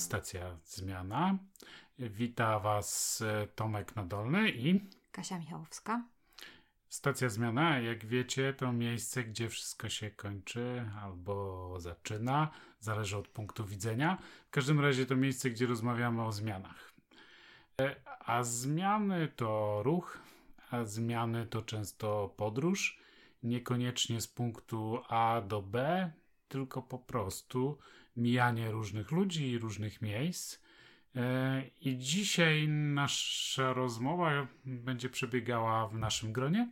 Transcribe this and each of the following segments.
Stacja Zmiana. Wita Was e, Tomek Nadolny i Kasia Michałowska. Stacja Zmiana, jak wiecie, to miejsce, gdzie wszystko się kończy albo zaczyna, zależy od punktu widzenia. W każdym razie to miejsce, gdzie rozmawiamy o zmianach. E, a zmiany to ruch, a zmiany to często podróż, niekoniecznie z punktu A do B, tylko po prostu mijanie różnych ludzi i różnych miejsc. E, I dzisiaj nasza rozmowa będzie przebiegała w naszym gronie.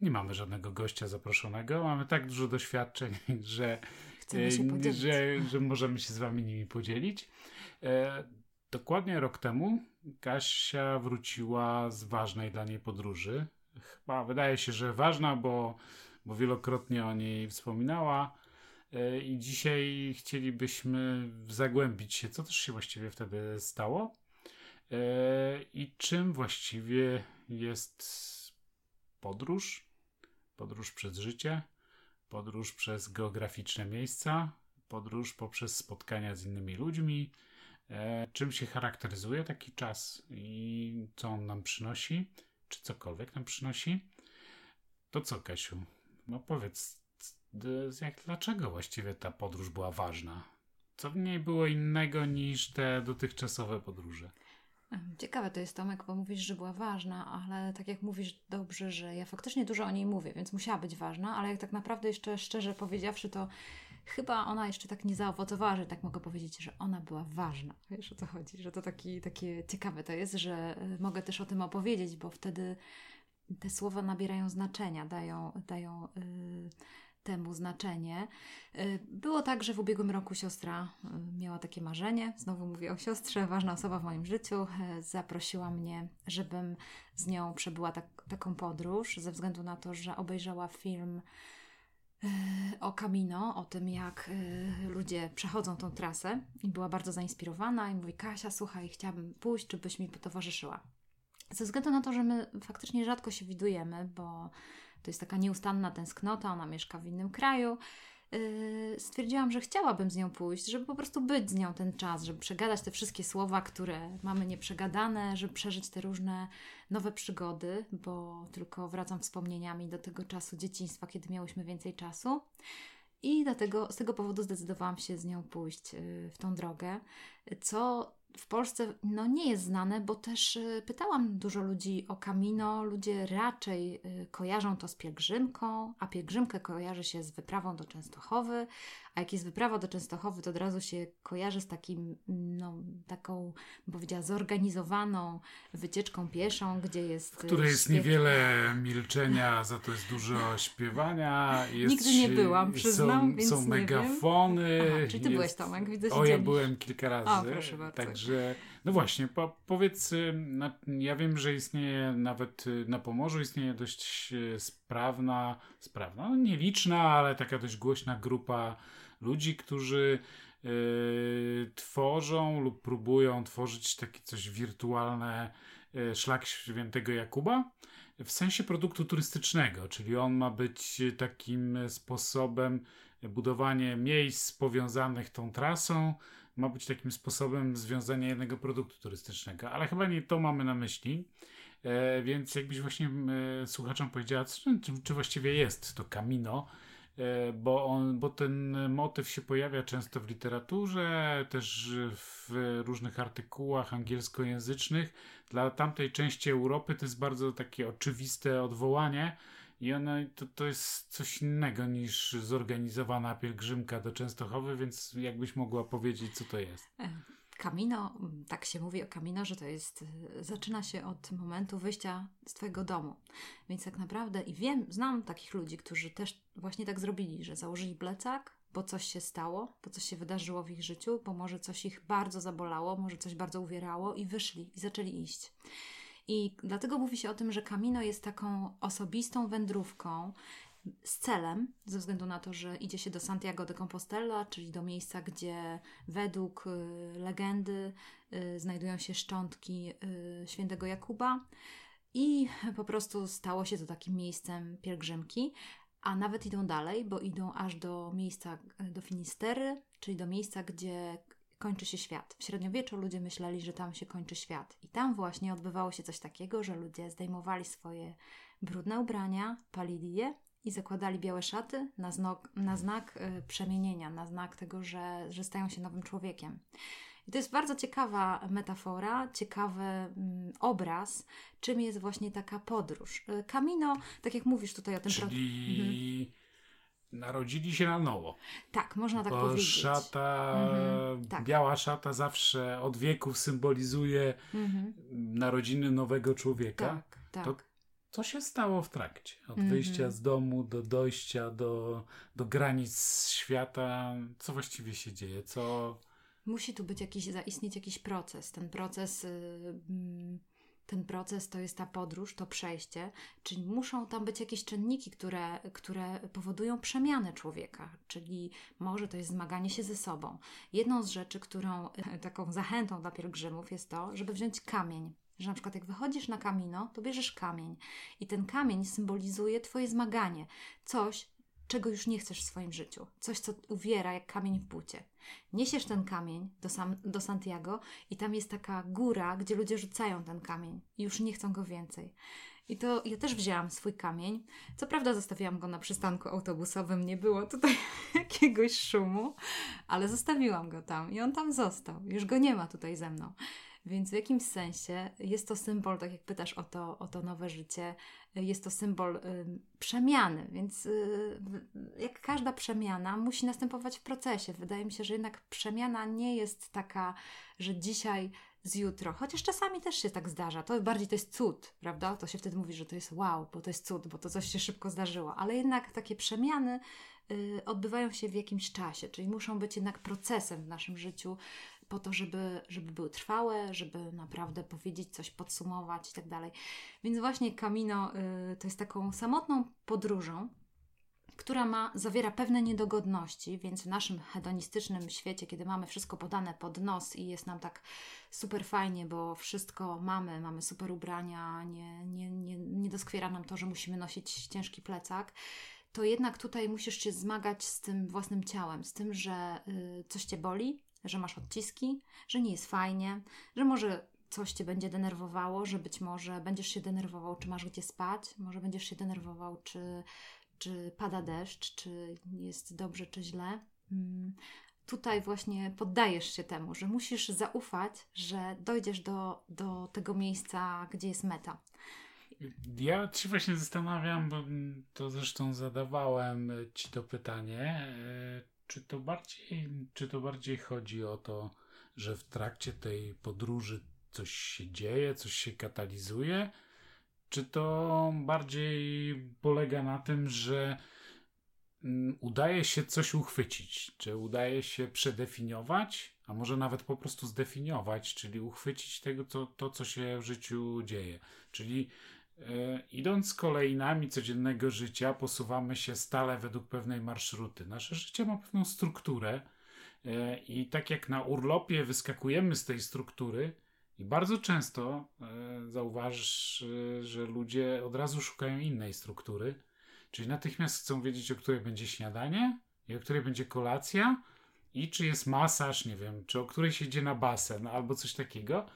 Nie mamy żadnego gościa zaproszonego. Mamy tak dużo doświadczeń, że, e, że, że możemy się z Wami nimi podzielić. E, dokładnie rok temu Kasia wróciła z ważnej dla niej podróży. Chyba wydaje się, że ważna, bo, bo wielokrotnie o niej wspominała. E, I dzisiaj chcielibyśmy zagłębić się, co też się właściwie wtedy stało. E, i czym właściwie jest podróż, podróż przez życie, podróż przez geograficzne miejsca, podróż poprzez spotkania z innymi ludźmi, e, czym się charakteryzuje taki czas i co on nam przynosi, czy cokolwiek nam przynosi. To co, Kasiu? No powiedz, jak, dlaczego właściwie ta podróż była ważna? Co w niej było innego niż te dotychczasowe podróże? Ciekawe to jest, Tomek, bo mówisz, że była ważna, ale tak jak mówisz dobrze, że ja faktycznie dużo o niej mówię, więc musiała być ważna, ale jak tak naprawdę jeszcze szczerze powiedziawszy, to chyba ona jeszcze tak nie zaowocowała, że tak mogę powiedzieć, że ona była ważna. Wiesz o co chodzi? Że to taki, takie ciekawe to jest, że y, mogę też o tym opowiedzieć, bo wtedy te słowa nabierają znaczenia, dają, dają yy, temu znaczenie. Y, było tak, że w ubiegłym roku siostra y, miała takie marzenie. Znowu mówię o siostrze, ważna osoba w moim życiu. Y, zaprosiła mnie, żebym z nią przebyła tak, taką podróż, ze względu na to, że obejrzała film o Camino, o tym jak ludzie przechodzą tą trasę i była bardzo zainspirowana i mówi Kasia, słuchaj, chciałabym pójść, czy byś mi towarzyszyła. Ze względu na to, że my faktycznie rzadko się widujemy, bo to jest taka nieustanna tęsknota, ona mieszka w innym kraju. Yy, stwierdziłam, że chciałabym z nią pójść, żeby po prostu być z nią ten czas, żeby przegadać te wszystkie słowa, które mamy nieprzegadane, żeby przeżyć te różne nowe przygody, bo tylko wracam wspomnieniami do tego czasu dzieciństwa, kiedy miałyśmy więcej czasu. I dlatego z tego powodu zdecydowałam się z nią pójść yy, w tą drogę, co w Polsce no, nie jest znane, bo też y, pytałam dużo ludzi o Camino. Ludzie raczej y, kojarzą to z pielgrzymką, a pielgrzymkę kojarzy się z wyprawą do Częstochowy, a jak jest wyprawa do Częstochowy, to od razu się kojarzy z takim, no, taką, bym powiedziała, zorganizowaną wycieczką pieszą, gdzie jest. W której jest niewiele milczenia, za to jest dużo śpiewania. Jest, Nigdy nie byłam, przyznam. Są, więc są megafony. Aha, czyli ty jest, byłeś Tomek, widzę O, ja byłem kilka razy. O, proszę bardzo. Także, no właśnie, po, powiedz, ja wiem, że istnieje nawet y, na Pomorzu istnieje dość y, sprawna, sprawna, no nieliczna, ale taka dość głośna grupa ludzi, którzy yy, tworzą lub próbują tworzyć takie coś wirtualne yy, szlak świętego Jakuba w sensie produktu turystycznego, czyli on ma być takim sposobem budowanie miejsc powiązanych tą trasą, ma być takim sposobem związania jednego produktu turystycznego, ale chyba nie to mamy na myśli. E, więc jakbyś właśnie słuchaczom powiedziała, czy, czy właściwie jest to Camino, bo, on, bo ten motyw się pojawia często w literaturze, też w różnych artykułach angielskojęzycznych. Dla tamtej części Europy to jest bardzo takie oczywiste odwołanie i ono, to, to jest coś innego niż zorganizowana pielgrzymka do Częstochowy, więc jakbyś mogła powiedzieć, co to jest? E, Kamino, mm, tak się mówi o Kamino, że to jest, y, zaczyna się od momentu wyjścia z Twojego domu. Więc tak naprawdę, i wiem, znam takich ludzi, którzy też właśnie tak zrobili, że założyli plecak, bo coś się stało, bo coś się wydarzyło w ich życiu, bo może coś ich bardzo zabolało, może coś bardzo uwierało i wyszli i zaczęli iść. I dlatego mówi się o tym, że Kamino jest taką osobistą wędrówką, z celem, ze względu na to, że idzie się do Santiago de Compostela, czyli do miejsca, gdzie według y, legendy y, znajdują się szczątki y, świętego Jakuba. I po prostu stało się to takim miejscem pielgrzymki, a nawet idą dalej, bo idą aż do miejsca, do Finistery, czyli do miejsca, gdzie kończy się świat. W średniowieczu ludzie myśleli, że tam się kończy świat. I tam właśnie odbywało się coś takiego, że ludzie zdejmowali swoje brudne ubrania, palili je i zakładali białe szaty na, znak, na znak y, przemienienia, na znak tego, że, że stają się nowym człowiekiem. I to jest bardzo ciekawa metafora, ciekawy mm, obraz, czym jest właśnie taka podróż. Y, Camino, tak jak mówisz tutaj o tym... Czyli mhm. narodzili się na nowo. Tak, można tak Bo powiedzieć. szata, Mhm, tak. biała szata zawsze od wieków symbolizuje Mhm. narodziny nowego człowieka. Tak, tak. To co się stało w trakcie? Od wyjścia z domu do dojścia do, do granic świata. Co właściwie się dzieje? Co... Musi tu być jakiś, zaistnieć jakiś proces. Ten proces, y, mm, ten proces to jest ta podróż, to przejście, czyli muszą tam być jakieś czynniki, które, które powodują przemianę człowieka, czyli może to jest zmaganie się ze sobą. Jedną z rzeczy, którą taką zachętą dla pielgrzymów jest to, żeby wziąć kamień. Że na przykład jak wychodzisz na kamino, to bierzesz kamień i ten kamień symbolizuje Twoje zmaganie. Coś, czego już nie chcesz w swoim życiu. Coś, co uwiera jak kamień w bucie. Niesiesz ten kamień do, sam, do Santiago i tam jest taka góra, gdzie ludzie rzucają ten kamień i już nie chcą go więcej. I to ja też wzięłam swój kamień. Co prawda zostawiłam go na przystanku autobusowym, nie było tutaj jakiegoś szumu, ale zostawiłam go tam i on tam został. Już go nie ma tutaj ze mną. Więc w jakimś sensie jest to symbol, tak jak pytasz o to, o to nowe życie, jest to symbol y, przemiany, więc y, jak każda przemiana musi następować w procesie. Wydaje mi się, że jednak przemiana nie jest taka, że dzisiaj z jutro, chociaż czasami też się tak zdarza. To bardziej to jest cud, prawda? To się wtedy mówi, że to jest wow, bo to jest cud, bo to coś się szybko zdarzyło, ale jednak takie przemiany y, odbywają się w jakimś czasie, czyli muszą być jednak procesem w naszym życiu po to, żeby, żeby były trwałe, żeby naprawdę powiedzieć coś, podsumować i tak dalej. Więc właśnie Camino y, to jest taką samotną podróżą, która ma, zawiera pewne niedogodności, więc w naszym hedonistycznym świecie, kiedy mamy wszystko podane pod nos i jest nam tak super fajnie, bo wszystko mamy, mamy super ubrania, nie, nie, nie, nie doskwiera nam to, że musimy nosić ciężki plecak, to jednak tutaj musisz się zmagać z tym własnym ciałem, z tym, że y, coś cię boli, że masz odciski, że nie jest fajnie, że może coś cię będzie denerwowało, że być może będziesz się denerwował, czy masz gdzie spać, może będziesz się denerwował, czy, czy pada deszcz, czy jest dobrze, czy źle. Mm. Tutaj właśnie poddajesz się temu, że musisz zaufać, że dojdziesz do, do tego miejsca, gdzie jest meta. Ja się właśnie zastanawiam, bo to zresztą zadawałem ci to pytanie, e, czy to bardziej, czy to bardziej chodzi o to, że w trakcie tej podróży coś się dzieje, coś się katalizuje, czy to bardziej polega na tym, że mm, udaje się coś uchwycić, czy udaje się przedefiniować, a może nawet po prostu zdefiniować, czyli uchwycić tego, co, to, co się w życiu dzieje. Czyli idąc kolejnami codziennego życia, posuwamy się stale według pewnej marszruty. Nasze życie ma pewną strukturę e, i tak jak na urlopie wyskakujemy z tej struktury, i bardzo często e, zauważysz, e, że ludzie od razu szukają innej struktury, czyli natychmiast chcą wiedzieć, o której będzie śniadanie i o której będzie kolacja i czy jest masaż, nie wiem, czy o której się idzie na basen albo coś takiego.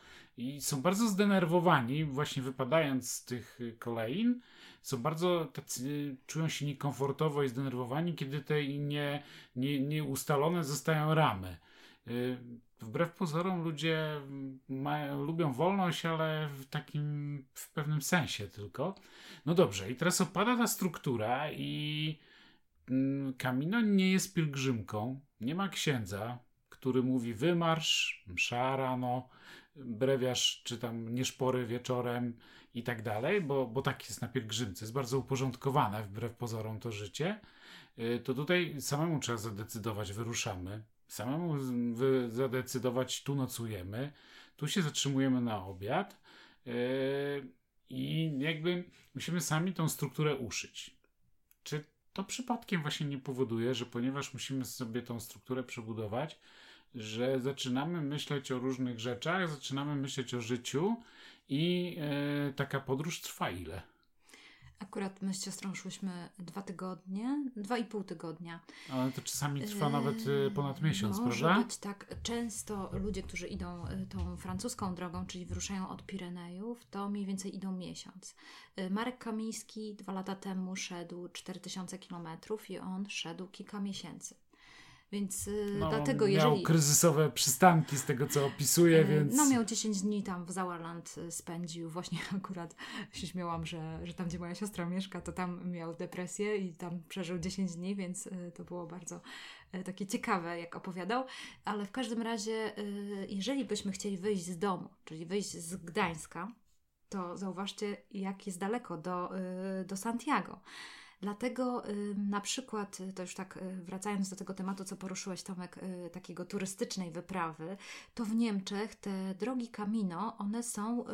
I są bardzo zdenerwowani, właśnie wypadając z tych kolejn, są bardzo tacy, czują się niekomfortowo i zdenerwowani, kiedy te nie, nie, nieustalone zostają ramy. Y, Wbrew pozorom ludzie mają, lubią wolność, ale w takim, w pewnym sensie tylko. No dobrze, i teraz opada ta struktura i mm, Camino nie jest pielgrzymką, nie ma księdza, który mówi wymarsz, msza rano, brewiarz czy tam nieszpory wieczorem i tak dalej, bo, bo tak jest na pielgrzymce, jest bardzo uporządkowane wbrew pozorom to życie. Y, to tutaj samemu trzeba zadecydować, wyruszamy samemu zadecydować, tu nocujemy, tu się zatrzymujemy na obiad yy, i jakby musimy sami tą strukturę uszyć. Czy to przypadkiem właśnie nie powoduje, że ponieważ musimy sobie tą strukturę przebudować, że zaczynamy myśleć o różnych rzeczach, zaczynamy myśleć o życiu i yy, taka podróż trwa ile? Akurat my z siostrą szłyśmy dwa tygodnie, dwa i pół tygodnia. Ale to czasami trwa yy, nawet ponad miesiąc, może prawda? być tak. Często ludzie, którzy idą tą francuską drogą, czyli wyruszają od Pirenejów, to mniej więcej idą miesiąc. Marek Kamiński dwa lata temu szedł 4000 kilometrów i on szedł kilka miesięcy. Więc y, no, dlatego miał jeżeli... Miał kryzysowe przystanki z tego, co opisuje, e, więc... No miał 10 dni tam w Sauerland y, spędził. Właśnie akurat się śmiałam, że, że tam, gdzie moja siostra mieszka, to tam miał depresję i tam przeżył 10 dni, więc y, to było bardzo takie ciekawe, jak opowiadał. Ale w każdym razie, jeżeli byśmy chcieli wyjść z domu, czyli wyjść z Gdańska, to zauważcie, jak jest daleko do, do Santiago. Dlatego na przykład, y, to już tak y, wracając do tego tematu, co poruszyłeś Tomek, y, takiego turystycznej wyprawy, to w Niemczech te drogi Camino, one są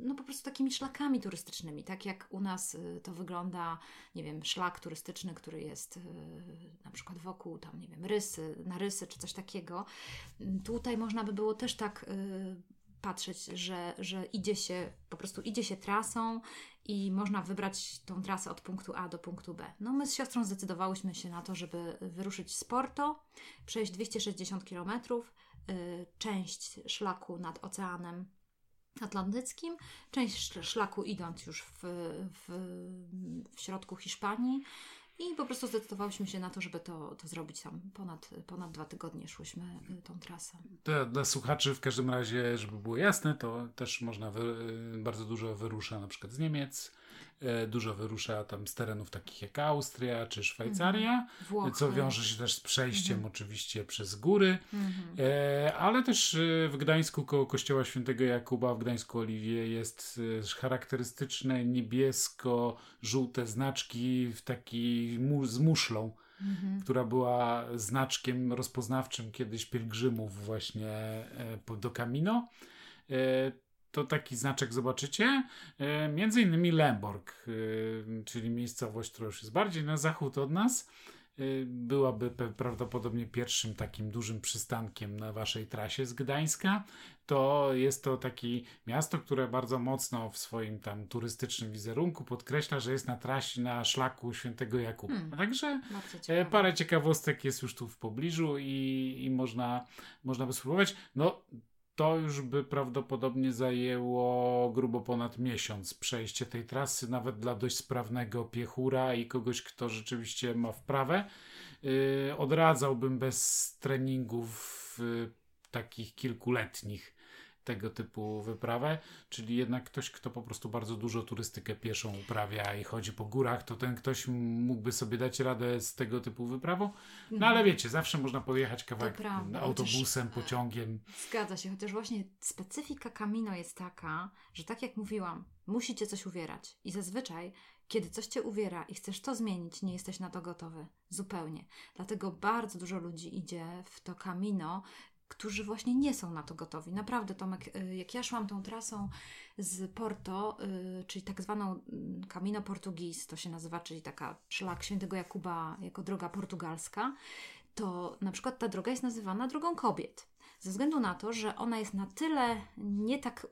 no po prostu takimi szlakami turystycznymi, tak jak u nas to wygląda, nie wiem, szlak turystyczny, który jest na przykład wokół tam, nie wiem, rysy, na rysy czy coś takiego. Tutaj można by było też tak patrzeć, że, że idzie się, po prostu idzie się trasą i można wybrać tą trasę od punktu A do punktu B. No my z siostrą zdecydowałyśmy się na to, żeby wyruszyć z Porto, przejść 260 km, y, część szlaku nad Oceanem Atlantyckim, część szlaku idąc już w, w, w środku Hiszpanii, i po prostu zdecydowałyśmy się na to, żeby to, to zrobić tam. Ponad, ponad dwa tygodnie szłyśmy y, tą trasę. Dla, dla słuchaczy w każdym razie, żeby było jasne, to też można, wy, y, bardzo dużo wyrusza na przykład z Niemiec, dużo wyrusza tam z terenów takich jak Austria czy Szwajcaria, mhm. co wiąże się też z przejściem mhm. oczywiście przez góry, mhm. e, ale też e, w Gdańsku koło kościoła świętego Jakuba w Gdańsku Oliwie jest charakterystyczne niebiesko-żółte znaczki w taki mu z muszlą. Mhm. która była znaczkiem rozpoznawczym kiedyś pielgrzymów właśnie do Camino to taki znaczek zobaczycie. E, między innymi Lemborg, e, czyli miejscowość, która już jest bardziej na zachód od nas. E, byłaby prawdopodobnie pierwszym takim dużym przystankiem na waszej trasie z Gdańska. To jest to takie miasto, które bardzo mocno w swoim tam turystycznym wizerunku podkreśla, że jest na trasie, na szlaku świętego Jakuba. Hmm, Także parę ciekawostek jest już tu w pobliżu i, i można, można by spróbować. No, to już by prawdopodobnie zajęło grubo ponad miesiąc przejście tej trasy, nawet dla dość sprawnego piechura i kogoś, kto rzeczywiście ma wprawę. Yy, odradzałbym bez treningów yy, takich kilkuletnich tego typu wyprawę, czyli jednak ktoś, kto po prostu bardzo dużo turystykę pieszą uprawia i chodzi po górach, to ten ktoś mógłby sobie dać radę z tego typu wyprawą. No mhm. ale wiecie, zawsze można pojechać kawałek prawda, autobusem, chociaż, pociągiem. Zgadza się, chociaż właśnie specyfika Camino jest taka, że tak jak mówiłam, musicie coś uwierać i zazwyczaj kiedy coś cię uwiera i chcesz to zmienić, nie jesteś na to gotowy. Zupełnie. Dlatego bardzo dużo ludzi idzie w to Camino którzy właśnie nie są na to gotowi. Naprawdę, Tomek, y, jak ja szłam tą trasą z Porto, y, czyli tak zwaną mm, Camino Portugis, to się nazywa, czyli taka szlak świętego Jakuba jako droga portugalska, to na przykład ta droga jest nazywana drogą kobiet. Ze względu na to, że ona jest na tyle nie tak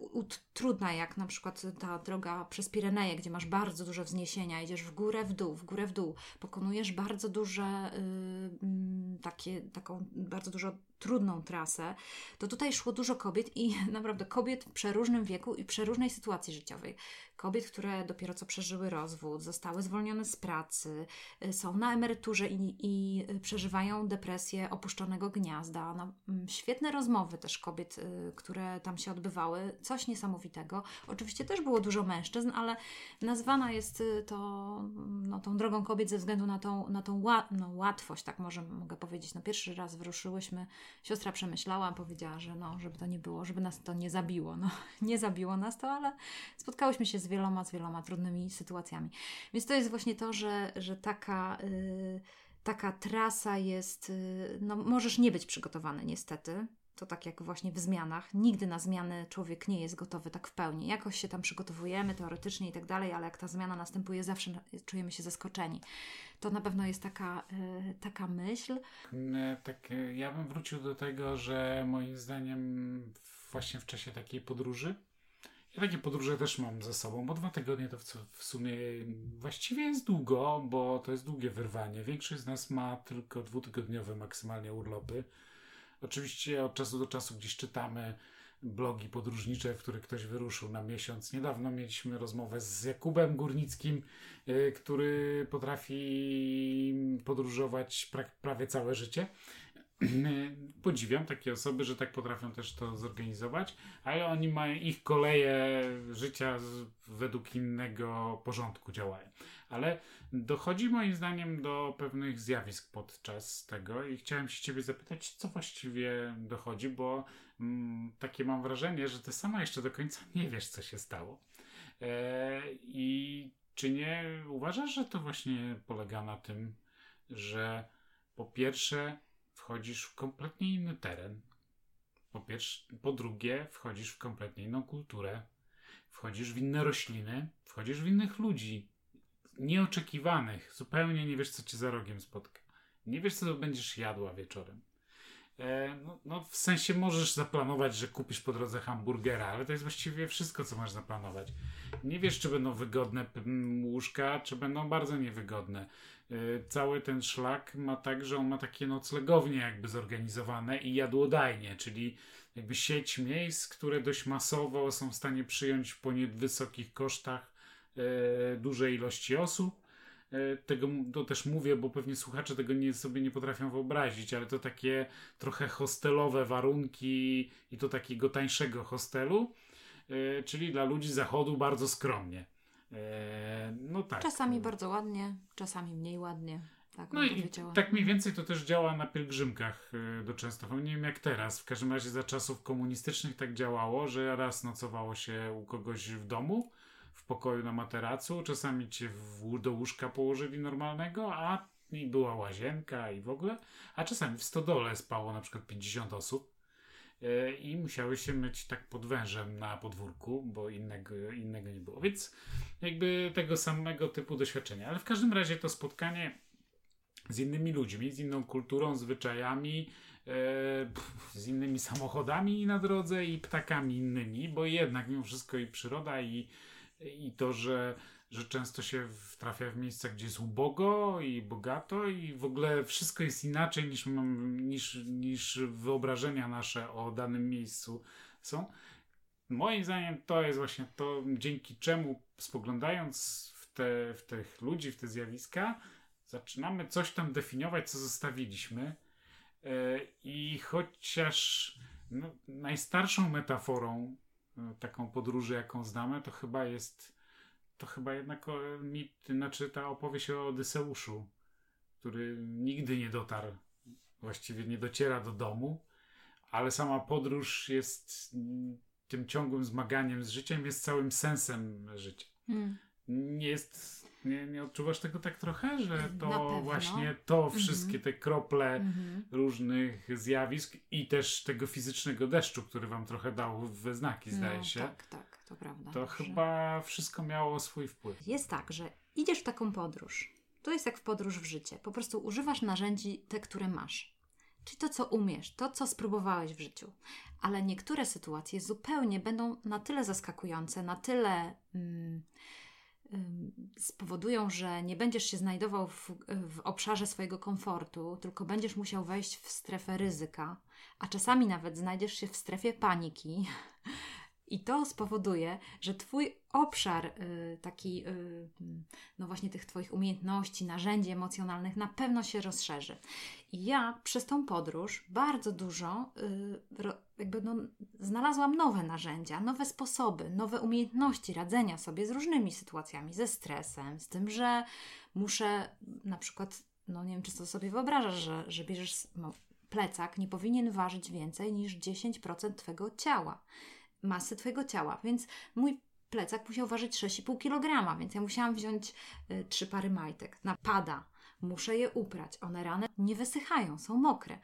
trudna jak na przykład ta droga przez Pireneje, gdzie masz bardzo duże wzniesienia, idziesz w górę, w dół, w górę, w dół, pokonujesz bardzo duże, yy, takie, taką bardzo dużo trudną trasę, to tutaj szło dużo kobiet i naprawdę kobiet w przeróżnym wieku i przeróżnej sytuacji życiowej. Kobiet, które dopiero co przeżyły rozwód, zostały zwolnione z pracy, y, są na emeryturze i, i przeżywają depresję opuszczonego gniazda. No, mm, świetne rozmowy też kobiet, y, które tam się odbywały. Coś niesamowitego. Oczywiście też było dużo mężczyzn, ale nazwana jest y, to no, tą drogą kobiet ze względu na tą, na tą ła, no, łatwość, tak może mogę powiedzieć. No, pierwszy raz wyruszyłyśmy Siostra przemyślała, powiedziała, że no, żeby to nie było, żeby nas to nie zabiło. No, nie zabiło nas to, ale spotkałyśmy się z wieloma, z wieloma trudnymi sytuacjami. Więc to jest właśnie to, że, że taka... Yy, taka trasa jest, yy, no możesz nie być przygotowany niestety, to tak jak właśnie w zmianach. Nigdy na zmiany człowiek nie jest gotowy tak w pełni. Jakoś się tam przygotowujemy teoretycznie i tak dalej, ale jak ta zmiana następuje, zawsze czujemy się zaskoczeni. To na pewno jest taka, yy, taka myśl. Tak, e, ja bym wrócił do tego, że moim zdaniem właśnie w czasie takiej podróży Ja takie podróże też mam ze sobą, bo dwa tygodnie to w sumie właściwie jest długo, bo to jest długie wyrwanie. Większość z nas ma tylko dwutygodniowe maksymalnie urlopy. Oczywiście od czasu do czasu gdzieś czytamy blogi podróżnicze, w których ktoś wyruszył na miesiąc. Niedawno mieliśmy rozmowę z Jakubem Górnickim, y, który potrafi podróżować pra prawie całe życie. Podziwiam takie osoby, że tak potrafią też to zorganizować, ale oni mają ich koleje życia według innego porządku działają. Ale dochodzi moim zdaniem do pewnych zjawisk podczas tego i chciałem się ciebie zapytać, co właściwie dochodzi, bo mm, takie mam wrażenie, że ty sama jeszcze do końca nie wiesz, co się stało. E, I czy nie uważasz, że to właśnie polega na tym, że po pierwsze wchodzisz w kompletnie inny teren. Po, pierwsze, po drugie, wchodzisz w kompletnie inną kulturę, wchodzisz w inne rośliny, wchodzisz w innych ludzi, nieoczekiwanych, zupełnie nie wiesz, co cię za rogiem spotka. Nie wiesz, co będziesz jadła wieczorem. E, no, no, w sensie możesz zaplanować, że kupisz po drodze hamburgera, ale to jest właściwie wszystko, co masz zaplanować. Nie wiesz, czy będą wygodne łóżka, czy będą bardzo niewygodne. E, cały ten szlak ma tak, że on ma takie noclegownie jakby zorganizowane i jadłodajnie, czyli jakby sieć miejsc, które dość masowo są w stanie przyjąć po niewysokich kosztach e, duże ilości osób tego to też mówię, bo pewnie słuchacze tego nie, sobie nie potrafią wyobrazić, ale to takie trochę hostelowe warunki i to takiego tańszego hostelu, e, czyli dla ludzi zachodu bardzo skromnie. E, no tak. Czasami bardzo ładnie, czasami mniej ładnie. Tak, no i tak mniej więcej to też działa na pielgrzymkach do Częstochowy. Nie wiem jak teraz. W każdym razie za czasów komunistycznych tak działało, że raz nocowało się u kogoś w domu, w pokoju na materacu, czasami cię w, do łóżka położyli normalnego, a i była łazienka i w ogóle, a czasami w stodole spało na przykład 50 osób e, i musiały się myć tak pod wężem na podwórku, bo innego, innego nie było. Więc jakby tego samego typu doświadczenia. Ale w każdym razie to spotkanie z innymi ludźmi, z inną kulturą, zwyczajami, e, z innymi samochodami na drodze i ptakami innymi, bo jednak mimo wszystko i przyroda i i to, że, że często się trafia w miejscach, gdzie jest ubogo i bogato i w ogóle wszystko jest inaczej niż, niż, niż wyobrażenia nasze o danym miejscu są. Moim zdaniem to jest właśnie to, dzięki czemu spoglądając w, te, w tych ludzi, w te zjawiska, zaczynamy coś tam definiować, co zostawiliśmy. E, I chociaż no, najstarszą metaforą taką podróży, jaką znamy, to chyba jest to chyba jednak mit, znaczy ta opowieść o Odyseuszu, który nigdy nie dotarł, właściwie nie dociera do domu, ale sama podróż jest tym ciągłym zmaganiem z życiem, jest całym sensem życia. Hmm. Nie jest nie, nie odczuwasz tego tak trochę, że to właśnie to mhm. wszystkie te krople mhm. różnych zjawisk i też tego fizycznego deszczu, który wam trochę dał we znaki, no, zdaje się. Tak, tak, to prawda. To chyba wszystko miało swój wpływ. Jest tak, że idziesz w taką podróż. To jest jak w podróż w życie. Po prostu używasz narzędzi te, które masz. Czyli to, co umiesz, to, co spróbowałeś w życiu. Ale niektóre sytuacje zupełnie będą na tyle zaskakujące, na tyle. Mm, spowodują, że nie będziesz się znajdował w, w, obszarze swojego komfortu, tylko będziesz musiał wejść w strefę ryzyka, a czasami nawet znajdziesz się w strefie paniki. I to spowoduje, że Twój obszar y, taki, y, no właśnie tych Twoich umiejętności, narzędzi emocjonalnych na pewno się rozszerzy. I ja przez tą podróż bardzo dużo y, jakby no, znalazłam nowe narzędzia, nowe sposoby, nowe umiejętności radzenia sobie z różnymi sytuacjami, ze stresem, z tym, że muszę na przykład, no nie wiem, czy to sobie wyobrażasz, że, że bierzesz no, plecak, nie powinien ważyć więcej niż 10% Twojego ciała, masy Twojego ciała, więc mój plecak musiał ważyć 6,5 kg, więc ja musiałam wziąć y, trzy pary majtek. Napada, muszę je uprać. One rane nie wysychają, są mokre.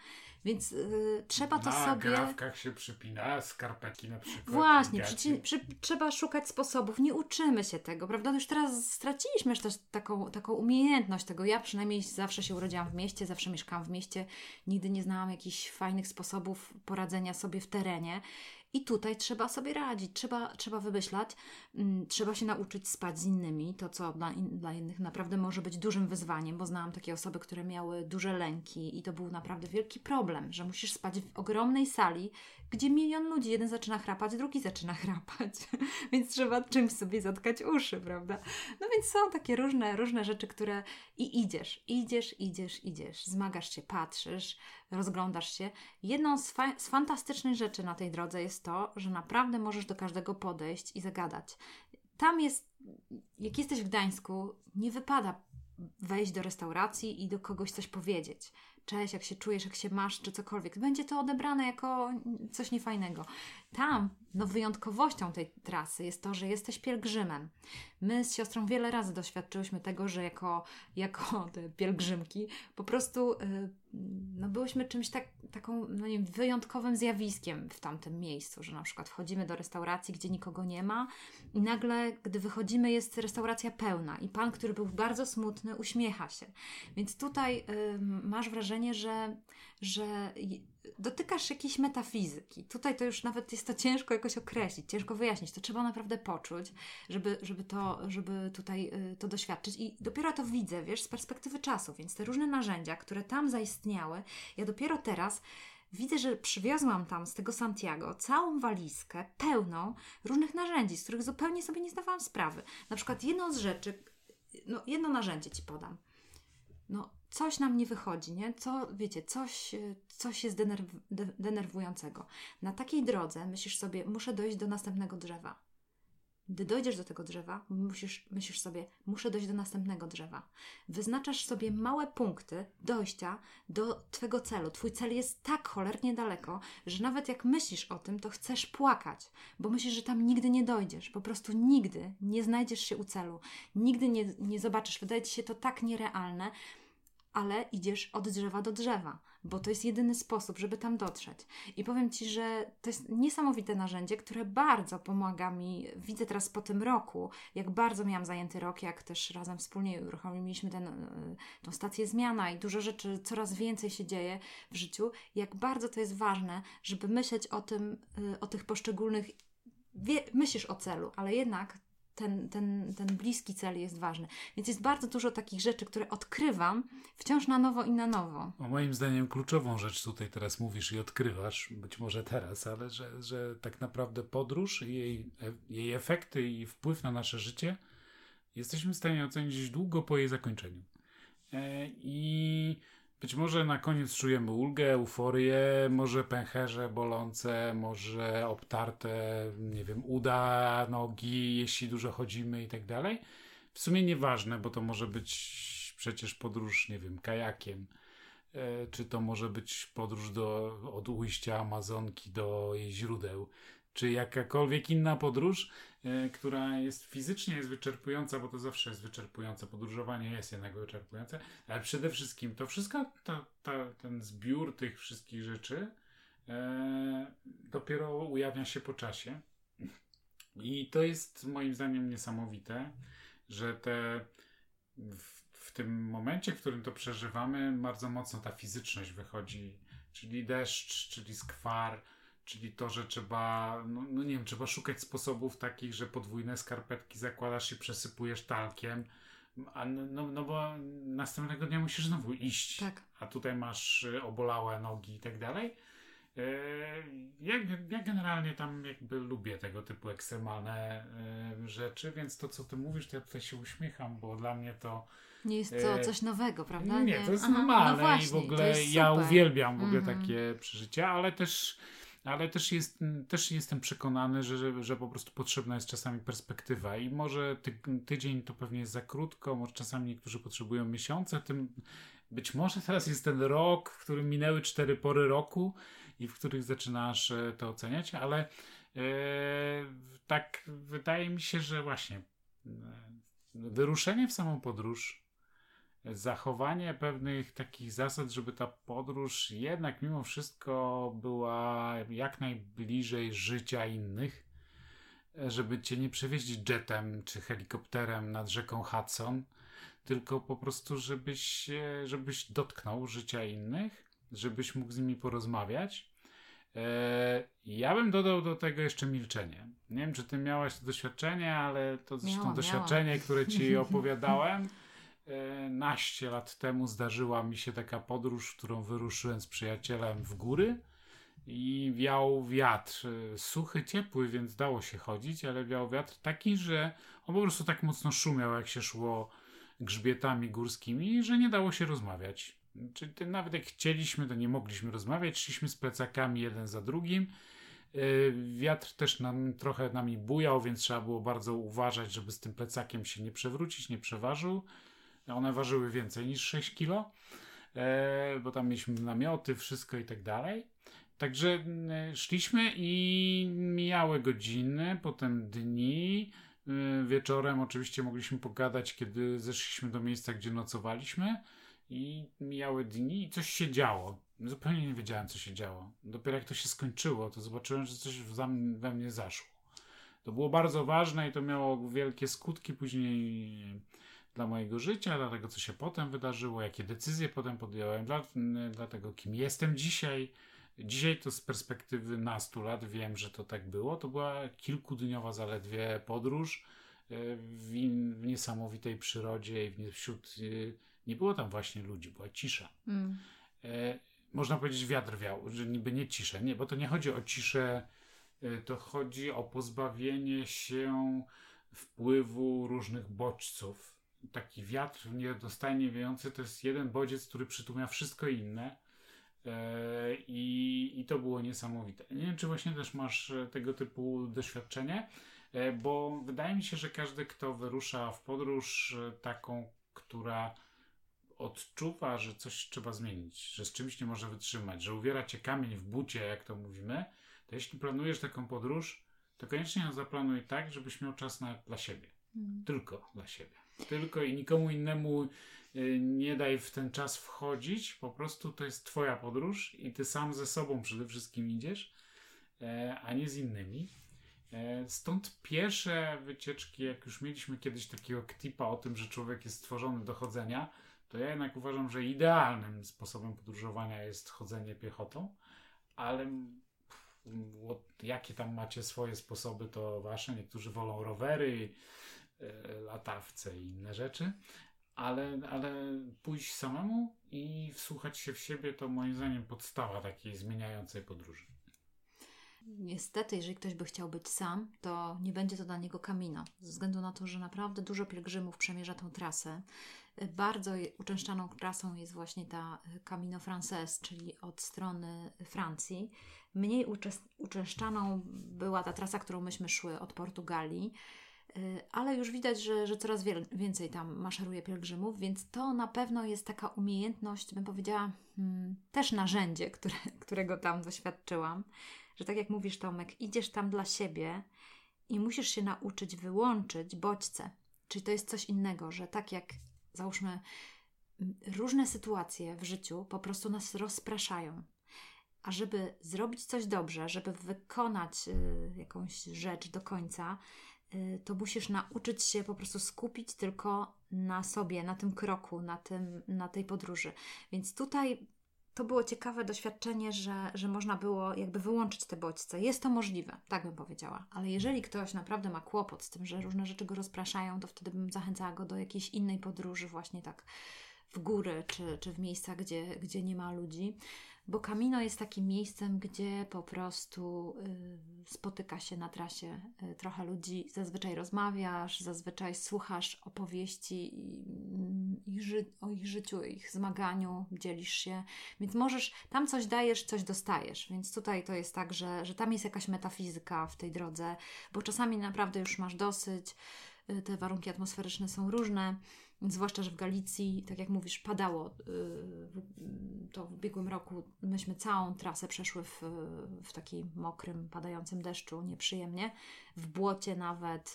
Więc yy, trzeba to na sobie. Na grafkach się przypina, skarpetki na przykład. Właśnie, przy, przy, trzeba szukać sposobów. Nie uczymy się tego, prawda? Już teraz straciliśmy też taką, taką umiejętność tego. Ja przynajmniej zawsze się urodziłam w mieście, zawsze mieszkałam w mieście. Nigdy nie znałam jakichś fajnych sposobów poradzenia sobie w terenie. I tutaj trzeba sobie radzić, trzeba, trzeba wymyślać, mm, trzeba się nauczyć spać z innymi, to co dla, in, dla innych naprawdę może być dużym wyzwaniem, bo znałam takie osoby, które miały duże lęki i to był naprawdę wielki problem, że musisz spać w ogromnej sali, gdzie milion ludzi, jeden zaczyna chrapać, drugi zaczyna chrapać, więc trzeba czymś sobie zatkać uszy, prawda? No więc są takie różne, różne rzeczy, które i idziesz, idziesz, idziesz, idziesz, zmagasz się, patrzysz, rozglądasz się. Jedną z, fa- z fantastycznych rzeczy na tej drodze jest to, że naprawdę możesz do każdego podejść i zagadać. Tam jest, jak jesteś w Gdańsku, nie wypada wejść do restauracji i do kogoś coś powiedzieć cześć, jak się czujesz, jak się masz, czy cokolwiek. Będzie to odebrane jako coś niefajnego. Tam, no wyjątkowością tej trasy jest to, że jesteś pielgrzymem. My z siostrą wiele razy doświadczyłyśmy tego, że jako, jako te pielgrzymki po prostu yy, no byłyśmy czymś tak, taką, no nie wyjątkowym zjawiskiem w tamtym miejscu, że na przykład wchodzimy do restauracji, gdzie nikogo nie ma i nagle, gdy wychodzimy, jest restauracja pełna i pan, który był bardzo smutny, uśmiecha się. Więc tutaj yy, masz wrażenie, że, że dotykasz jakiejś metafizyki. Tutaj to już nawet jest to ciężko jakoś określić, ciężko wyjaśnić. To trzeba naprawdę poczuć, żeby, żeby, to, żeby tutaj y, to doświadczyć. I dopiero to widzę, wiesz, z perspektywy czasu. Więc te różne narzędzia, które tam zaistniały, ja dopiero teraz widzę, że przywiozłam tam z tego Santiago całą walizkę pełną różnych narzędzi, z których zupełnie sobie nie zdawałam sprawy. Na przykład jedną z rzeczy, no jedno narzędzie Ci podam. No, coś nam nie wychodzi, nie? Co, wiecie, coś, coś jest denerw denerwującego. Na takiej drodze myślisz sobie, muszę dojść do następnego drzewa. Gdy dojdziesz do tego drzewa, musisz, myślisz sobie, muszę dojść do następnego drzewa. Wyznaczasz sobie małe punkty dojścia do Twojego celu. Twój cel jest tak cholernie daleko, że nawet jak myślisz o tym, to chcesz płakać, bo myślisz, że tam nigdy nie dojdziesz. Po prostu nigdy nie znajdziesz się u celu. Nigdy nie, nie zobaczysz. Wydaje Ci się to tak nierealne, ale idziesz od drzewa do drzewa, bo to jest jedyny sposób, żeby tam dotrzeć. I powiem Ci, że to jest niesamowite narzędzie, które bardzo pomaga mi. Widzę teraz po tym roku, jak bardzo miałam zajęty rok, jak też razem wspólnie uruchomiliśmy ten, e, tą stację zmiana i dużo rzeczy, coraz więcej się dzieje w życiu, jak bardzo to jest ważne, żeby myśleć o tym, e, o tych poszczególnych Wie, myślisz o celu, ale jednak ten, ten, ten bliski cel jest ważny. Więc jest bardzo dużo takich rzeczy, które odkrywam wciąż na nowo i na nowo. O moim zdaniem kluczową rzecz tutaj teraz mówisz i odkrywasz, być może teraz, ale że, że tak naprawdę podróż i jej, jej efekty i wpływ na nasze życie jesteśmy w stanie ocenić długo po jej zakończeniu. E, I być może na koniec czujemy ulgę, euforię, może pęcherze bolące, może obtarte, nie wiem, uda, nogi, jeśli dużo chodzimy i tak dalej. W sumie nieważne, bo to może być przecież podróż, nie wiem, kajakiem, e, czy to może być podróż do, od ujścia Amazonki do jej źródeł, czy jakakolwiek inna podróż, e, która jest fizycznie jest wyczerpująca, bo to zawsze jest wyczerpujące. Podróżowanie jest jednak wyczerpujące, ale przede wszystkim to wszystko, to, to, ten zbiór tych wszystkich rzeczy e, dopiero ujawnia się po czasie. I to jest moim zdaniem niesamowite, że te w, w tym momencie, w którym to przeżywamy, bardzo mocno ta fizyczność wychodzi, czyli deszcz, czyli skwar, Czyli to, że trzeba, no, no, nie wiem, trzeba szukać sposobów takich, że podwójne skarpetki zakładasz i przesypujesz talkiem, a no, no, no bo następnego dnia musisz znowu iść, tak. a tutaj masz y, obolałe nogi i tak dalej. E, ja, ja generalnie tam jakby lubię tego typu ekstremalne e, rzeczy, więc to, co ty mówisz, to ja tutaj się uśmiecham, bo dla mnie to nie jest to e, coś nowego, prawda? Nie, to jest Aha, normalne no właśnie, i w ogóle ja uwielbiam w ogóle mm -hmm. takie przeżycia, ale też ale też, jest, też jestem przekonany, że, że, po prostu potrzebna jest czasami perspektywa. I może ty, tydzień to pewnie jest za krótko, może czasami niektórzy potrzebują miesiące, tym być może teraz jest ten rok, w którym minęły cztery pory roku i w których zaczynasz e, to oceniać, ale e, tak wydaje mi się, że właśnie e, wyruszenie w samą podróż zachowanie pewnych takich zasad, żeby ta podróż jednak mimo wszystko była jak najbliżej życia innych, żeby cię nie przewieźć jetem czy helikopterem nad rzeką Hudson, tylko po prostu, żebyś, żebyś dotknął życia innych, żebyś mógł z nimi porozmawiać. E, ja bym dodał do tego jeszcze milczenie. Nie wiem, czy ty miałaś to doświadczenie, ale to zresztą Miałam, doświadczenie, miałam. które ci opowiadałem. E, naście lat temu zdarzyła mi się taka podróż, w którą wyruszyłem z przyjacielem w góry i wiał wiatr. E, Suchy, ciepły, więc dało się chodzić, ale wiał wiatr taki, że on po prostu tak mocno szumiał, jak się szło grzbietami górskimi, że nie dało się rozmawiać. Czyli nawet jak chcieliśmy, to nie mogliśmy rozmawiać. Szliśmy z plecakami jeden za drugim. Yy, Wiatr też nam trochę nami bujał, więc trzeba było bardzo uważać, żeby z tym plecakiem się nie przewrócić, nie przeważył. One ważyły więcej niż 6 kilo, e, bo tam mieliśmy namioty, wszystko i tak dalej. Także szliśmy i mijały godziny, potem dni. Yy, Wieczorem oczywiście mogliśmy pogadać, kiedy zeszliśmy do miejsca, gdzie nocowaliśmy. I mijały dni i coś się działo. Zupełnie nie wiedziałem, co się działo. Dopiero jak to się skończyło, to zobaczyłem, że coś we mnie zaszło. To było bardzo ważne i to miało wielkie skutki później dla mojego życia, dla tego, co się potem wydarzyło, jakie decyzje potem podjąłem, dla, dla tego, kim jestem dzisiaj. Dzisiaj to z perspektywy nastu lat wiem, że to tak było. To była kilkudniowa zaledwie podróż e, w, w niesamowitej przyrodzie i w wśród. e, Nie było tam właśnie ludzi, była cisza. Mm. E, można powiedzieć wiatr wiał, że niby nie ciszę. Nie, bo to nie chodzi o ciszę, e, to chodzi o pozbawienie się wpływu różnych bodźców. Taki wiatr niedostajnie wiejący to jest jeden bodziec, który przytłumia wszystko inne. E, I, I to było niesamowite. Nie wiem, czy właśnie też masz e, tego typu doświadczenie, e, bo wydaje mi się, że każdy, kto wyrusza w podróż taką, która odczuwa, że coś trzeba zmienić, że z czymś nie może wytrzymać, że uwiera cię kamień w bucie, jak to mówimy, to jeśli planujesz taką podróż, to koniecznie ją zaplanuj tak, żebyś miał czas na, dla siebie. Mm. Tylko dla siebie. Tylko i nikomu innemu y, nie daj w ten czas wchodzić. Po prostu to jest Twoja podróż i Ty sam ze sobą przede wszystkim idziesz, e, a nie z innymi. E, Stąd pierwsze wycieczki, jak już mieliśmy kiedyś takiego ktipa o tym, że człowiek jest stworzony do chodzenia, to ja jednak uważam, że idealnym sposobem podróżowania jest chodzenie piechotą, ale jakie tam macie swoje sposoby, to wasze. Niektórzy wolą rowery, latawce i inne rzeczy, ale, ale pójść samemu i wsłuchać się w siebie to moim zdaniem podstawa takiej zmieniającej podróży. Niestety, jeżeli ktoś by chciał być sam, to nie będzie to dla niego kamino. Ze względu na to, że naprawdę dużo pielgrzymów przemierza tą trasę. Bardzo uczęszczaną trasą jest właśnie ta Camino Frances, czyli od strony Francji. Mniej uczęszczaną była ta trasa, którą myśmy szły od Portugalii. Y, Ale już widać, że, że coraz więcej tam maszeruje pielgrzymów, więc to na pewno jest taka umiejętność, bym powiedziała, hmm, też narzędzie, które, którego tam doświadczyłam że tak jak mówisz, Tomek, idziesz tam dla siebie i musisz się nauczyć wyłączyć bodźce. Czyli to jest coś innego, że tak jak załóżmy, różne sytuacje w życiu po prostu nas rozpraszają. A żeby zrobić coś dobrze, żeby wykonać y, jakąś rzecz do końca, to musisz nauczyć się po prostu skupić tylko na sobie, na tym kroku, na, tym, na tej podróży. Więc tutaj to było ciekawe doświadczenie, że, że można było jakby wyłączyć te bodźce. Jest to możliwe, tak bym powiedziała. Ale jeżeli ktoś naprawdę ma kłopot z tym, że różne rzeczy go rozpraszają, to wtedy bym zachęcała go do jakiejś innej podróży, właśnie tak w góry czy, czy w miejsca, gdzie, gdzie nie ma ludzi. Bo Camino jest takim miejscem, gdzie po prostu y, spotyka się na trasie y, trochę ludzi. Zazwyczaj rozmawiasz, zazwyczaj słuchasz opowieści mm, o ich życiu, ich zmaganiu, dzielisz się. Więc możesz, tam coś dajesz, coś dostajesz. Więc tutaj to jest tak, że, że tam jest jakaś metafizyka w tej drodze, bo czasami naprawdę już masz dosyć. y, Te warunki atmosferyczne są różne. Zwłaszcza, że w Galicji, tak jak mówisz, padało. y, To w ubiegłym roku myśmy całą trasę przeszły w, w takim mokrym, padającym deszczu, nieprzyjemnie. W błocie nawet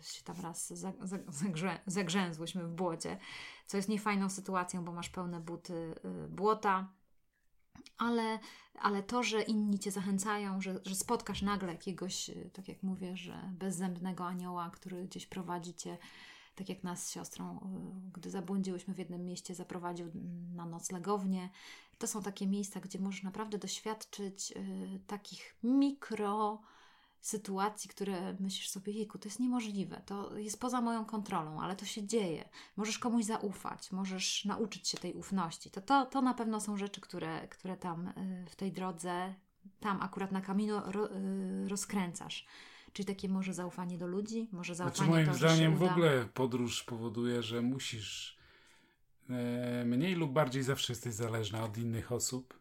y, się tam raz za- za- zagrze, zagrzęzłyśmy w błocie, co jest niefajną sytuacją, bo masz pełne buty y, błota. Ale, ale to, że inni cię zachęcają, że, że spotkasz nagle jakiegoś, tak jak mówię, że bezzębnego anioła, który gdzieś prowadzi cię tak jak nas z siostrą, y, gdy zabłądziłyśmy w jednym mieście, zaprowadził na noclegownię. To są takie miejsca, gdzie możesz naprawdę doświadczyć y, takich mikro sytuacji, które myślisz sobie, jejku, to jest niemożliwe, to jest poza moją kontrolą, ale to się dzieje. Możesz komuś zaufać, możesz nauczyć się tej ufności. To, to, to na pewno są rzeczy, które, które tam y, w tej drodze, tam akurat na y, rozkręcasz. Czyli takie może zaufanie do ludzi, może zaufanie znaczy, moim to, zdaniem w ogóle podróż powoduje, że musisz e, mniej lub bardziej zawsze jesteś zależna od innych osób.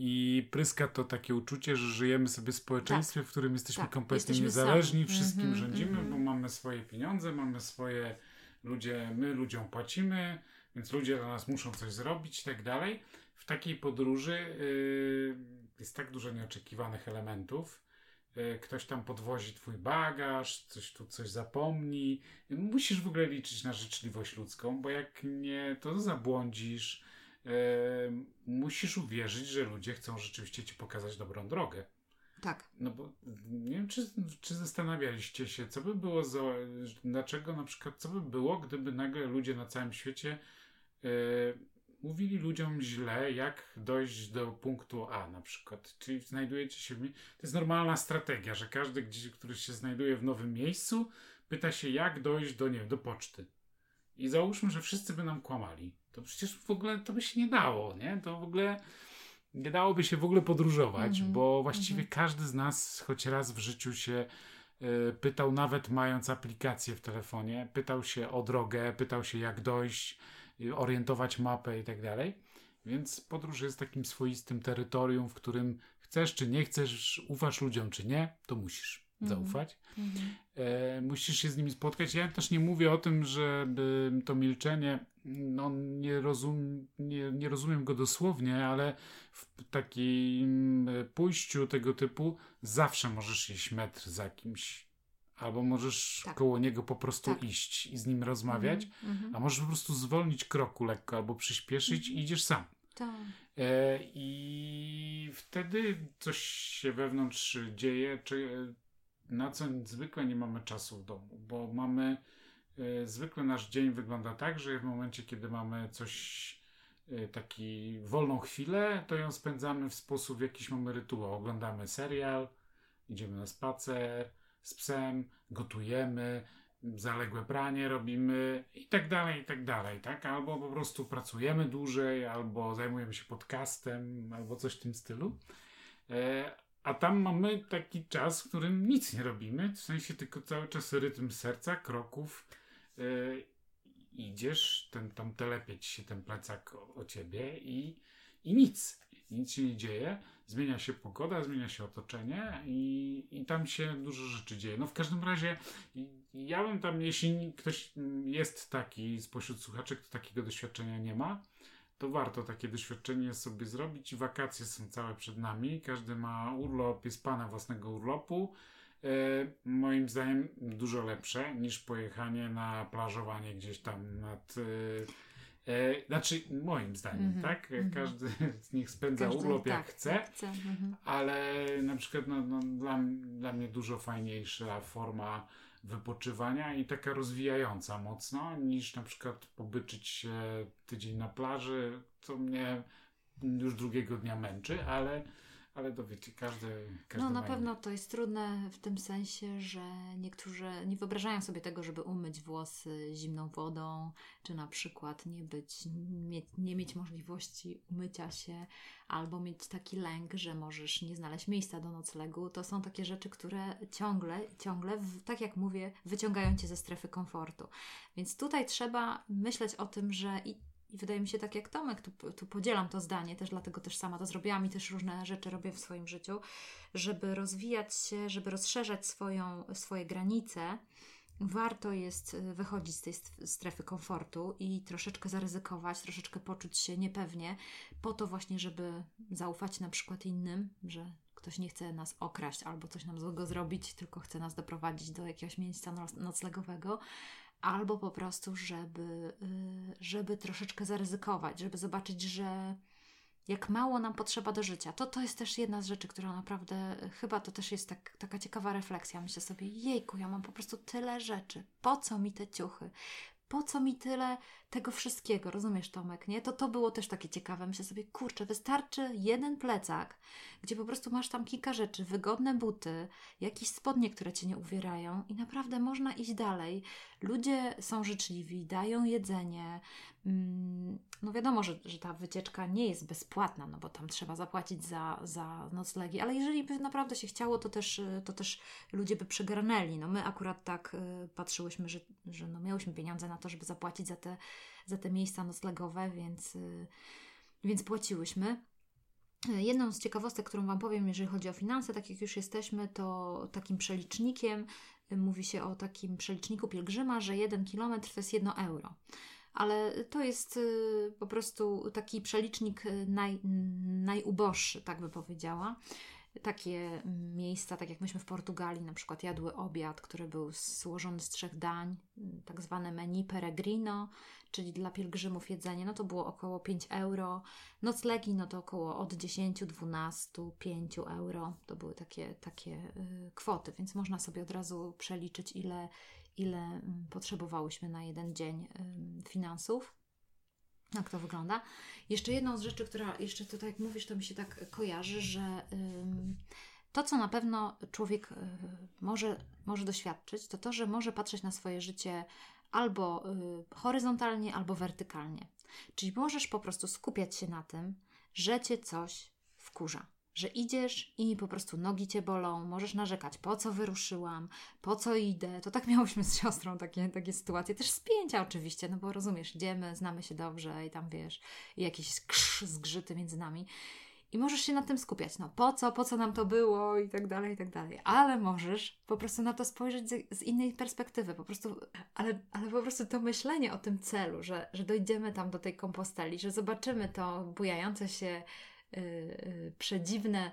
I pryska to takie uczucie, że żyjemy sobie w społeczeństwie, tak. w którym jesteśmy tak. kompletnie jesteśmy niezależni, sami. wszystkim mm -hmm, rządzimy, mm -hmm. bo mamy swoje pieniądze, mamy swoje ludzie, my ludziom płacimy, więc ludzie dla nas muszą coś zrobić i tak dalej. W takiej podróży yy, jest tak dużo nieoczekiwanych elementów, ktoś tam podwozi twój bagaż, coś tu coś zapomni. Musisz w ogóle liczyć na życzliwość ludzką, bo jak nie, to zabłądzisz. E, musisz uwierzyć, że ludzie chcą rzeczywiście ci pokazać dobrą drogę. Tak. No bo nie wiem, czy, czy zastanawialiście się, co by było, za, dlaczego na przykład, co by było, gdyby nagle ludzie na całym świecie e, mówili ludziom źle, jak dojść do punktu A na przykład. Czyli znajdujecie się w... To jest normalna strategia, że każdy, gdzieś, który się znajduje w nowym miejscu, pyta się, jak dojść do, nie wiem, do poczty. I załóżmy, że wszyscy by nam kłamali. To przecież w ogóle to by się nie dało, nie? To w ogóle nie dałoby się w ogóle podróżować, mm -hmm. bo właściwie mm -hmm. każdy z nas choć raz w życiu się y, pytał, nawet mając aplikację w telefonie, pytał się o drogę, pytał się jak dojść, orientować mapę i tak dalej. Więc podróż jest takim swoistym terytorium, w którym chcesz czy nie chcesz, ufasz ludziom czy nie, to musisz mm. zaufać. Mm. E, musisz się z nimi spotkać. Ja też nie mówię o tym, że to milczenie, no nie, rozum, nie, nie rozumiem go dosłownie, ale w takim e, pójściu tego typu zawsze możesz iść metr za kimś albo możesz tak. koło niego po prostu tak. iść i z nim rozmawiać, mm -hmm. a możesz po prostu zwolnić kroku lekko albo przyspieszyć mm -hmm. i idziesz sam. Tak. E, I wtedy coś się wewnątrz dzieje, czy na co zwykle nie mamy czasu w domu, bo mamy e, zwykle nasz dzień wygląda tak, że w momencie, kiedy mamy coś e, taki wolną chwilę, to ją spędzamy w sposób, w jakiś mamy rytuał. Oglądamy serial, idziemy na spacer, z psem, gotujemy, zaległe pranie robimy i tak dalej, i tak dalej, tak? Albo po prostu pracujemy dłużej, albo zajmujemy się podcastem, albo coś w tym stylu. E, a tam mamy taki czas, w którym nic nie robimy, w sensie tylko cały czas rytm serca, kroków. E, idziesz, ten, tam telepie ci się ten plecak o, o ciebie i, i nic. Nic się nie dzieje zmienia się pogoda, zmienia się otoczenie i, i tam się dużo rzeczy dzieje. No w każdym razie ja bym tam, jeśli ktoś jest taki spośród słuchaczy, kto takiego doświadczenia nie ma, to warto takie doświadczenie sobie zrobić. Wakacje są całe przed nami, każdy ma urlop, jest pana własnego urlopu. E, moim zdaniem dużo lepsze niż pojechanie na plażowanie gdzieś tam nad e, E, znaczy, moim zdaniem, mm -hmm, tak? -hmm. Każdy z nich spędza Każdy, urlop jak tak, chce, chce. Mm -hmm. ale na przykład no, no, dla, dla mnie dużo fajniejsza forma wypoczywania i taka rozwijająca mocno, niż na przykład pobyczyć się tydzień na plaży, co mnie już drugiego dnia męczy, ale ale to wiecie, każdy. każdy no na pewno to jest trudne w tym sensie, że niektórzy nie wyobrażają sobie tego, żeby umyć włosy zimną wodą, czy na przykład nie być, nie, nie mieć możliwości umycia się, albo mieć taki lęk, że możesz nie znaleźć miejsca do noclegu. To są takie rzeczy, które ciągle, ciągle, tak jak mówię, wyciągają cię ze strefy komfortu. Więc tutaj trzeba myśleć o tym, że i i wydaje mi się tak jak Tomek, tu, tu podzielam to zdanie, też dlatego też sama to zrobiłam i też różne rzeczy robię w swoim życiu, żeby rozwijać się, żeby rozszerzać swoją, swoje granice, warto jest y, wychodzić z tej strefy komfortu i troszeczkę zaryzykować, troszeczkę poczuć się niepewnie, po to właśnie, żeby zaufać na przykład innym, że ktoś nie chce nas okraść albo coś nam złego zrobić, tylko chce nas doprowadzić do jakiegoś miejsca noclegowego, albo po prostu, żeby, y, żeby troszeczkę zaryzykować, żeby zobaczyć, że jak mało nam potrzeba do życia. To, to jest też jedna z rzeczy, która naprawdę, chyba to też jest tak, taka ciekawa refleksja. Myślę sobie, jejku, ja mam po prostu tyle rzeczy. Po co mi te ciuchy? po co mi tyle tego wszystkiego, rozumiesz Tomek, nie? To to było też takie ciekawe. Myślę sobie, kurczę, wystarczy jeden plecak, gdzie po prostu masz tam kilka rzeczy, wygodne buty, jakieś spodnie, które Cię nie uwierają i naprawdę można iść dalej. Ludzie są życzliwi, dają jedzenie. Mm, no wiadomo, że, że ta wycieczka nie jest bezpłatna, no bo tam trzeba zapłacić za, za noclegi, ale jeżeli by naprawdę się chciało, to też, to też ludzie by przygarnęli. No my akurat tak y, patrzyłyśmy, że, że no miałyśmy pieniądze na to, żeby zapłacić za te, za te miejsca noclegowe, więc, y, więc płaciłyśmy. Jedną z ciekawostek, którą Wam powiem, jeżeli chodzi o finanse, tak jak już jesteśmy, to takim przelicznikiem y, mówi się o takim przeliczniku pielgrzyma, że 1 km to jest 1 euro. Ale to jest y, po prostu taki przelicznik naj, najuboższy, tak by powiedziała takie miejsca, tak jak myśmy w Portugalii na przykład jadły obiad, który był złożony z trzech dań, tak zwane menu peregrino, czyli dla pielgrzymów jedzenie, no to było około 5 euro. Noclegi, no to około od 10, 12, 5 euro. To były takie, takie y, kwoty, więc można sobie od razu przeliczyć, ile, ile mm, potrzebowałyśmy na jeden dzień finansów. Jak to wygląda? Jeszcze jedną z rzeczy, która jeszcze tutaj, jak mówisz, to mi się tak kojarzy, że to, co na pewno człowiek y, może, może doświadczyć, to to, że może patrzeć na swoje życie albo y, horyzontalnie, albo wertykalnie. Czyli możesz po prostu skupiać się na tym, że cię coś wkurza że idziesz i po prostu nogi cię bolą, możesz narzekać, po co wyruszyłam, po co idę. To tak miałyśmy z siostrą takie, takie sytuacje, też spięcia oczywiście, no bo rozumiesz, idziemy, znamy się dobrze i tam wiesz, i jakieś krz, zgrzyty między nami. I możesz się na tym skupiać, no po co, po co nam to było i tak dalej, i tak dalej. Ale możesz po prostu na to spojrzeć z, z, innej perspektywy, po prostu, ale, ale po prostu to myślenie o tym celu, że, że dojdziemy tam do tej komposteli, że zobaczymy to bujające się przedziwne,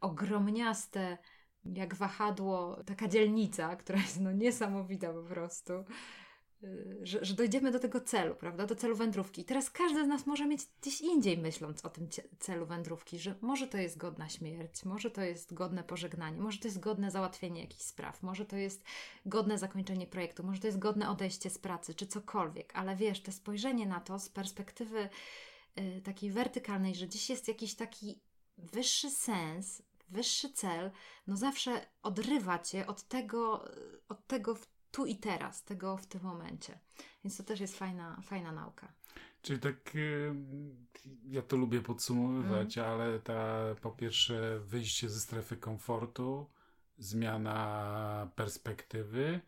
ogromniaste, jak wahadło, taka dzielnica, która jest no niesamowita po prostu, y, że, że dojdziemy do tego celu, prawda, do celu wędrówki. I teraz każdy z nas może mieć gdzieś indziej myśląc o tym celu wędrówki, że może to jest godna śmierć, może to jest godne pożegnanie, może to jest godne załatwienie jakichś spraw, może to jest godne zakończenie projektu, może to jest godne odejście z pracy, czy cokolwiek, ale wiesz, to spojrzenie na to z perspektywy Y, takiej wertykalnej, że gdzieś jest jakiś taki wyższy sens, wyższy cel, no zawsze odrywa cię od tego, od tego tu i teraz, tego w tym momencie. Więc to też jest fajna, fajna nauka. Czyli tak, y, ja to lubię podsumowywać, mm. ale ta po pierwsze wyjście ze strefy komfortu, zmiana perspektywy,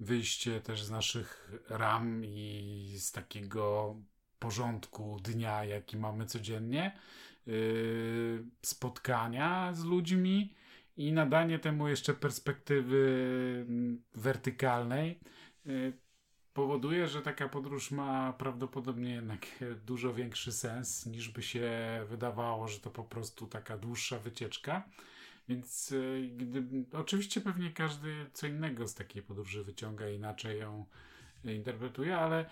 wyjście też z naszych ram i z takiego porządku dnia, jaki mamy codziennie, yy, spotkania z ludźmi i nadanie temu jeszcze perspektywy mm, wertykalnej yy, powoduje, że taka podróż ma prawdopodobnie jednak dużo większy sens niż by się wydawało, że to po prostu taka dłuższa wycieczka. Więc yy, gdy, oczywiście pewnie każdy co innego z takiej podróży wyciąga, inaczej ją interpretuje, ale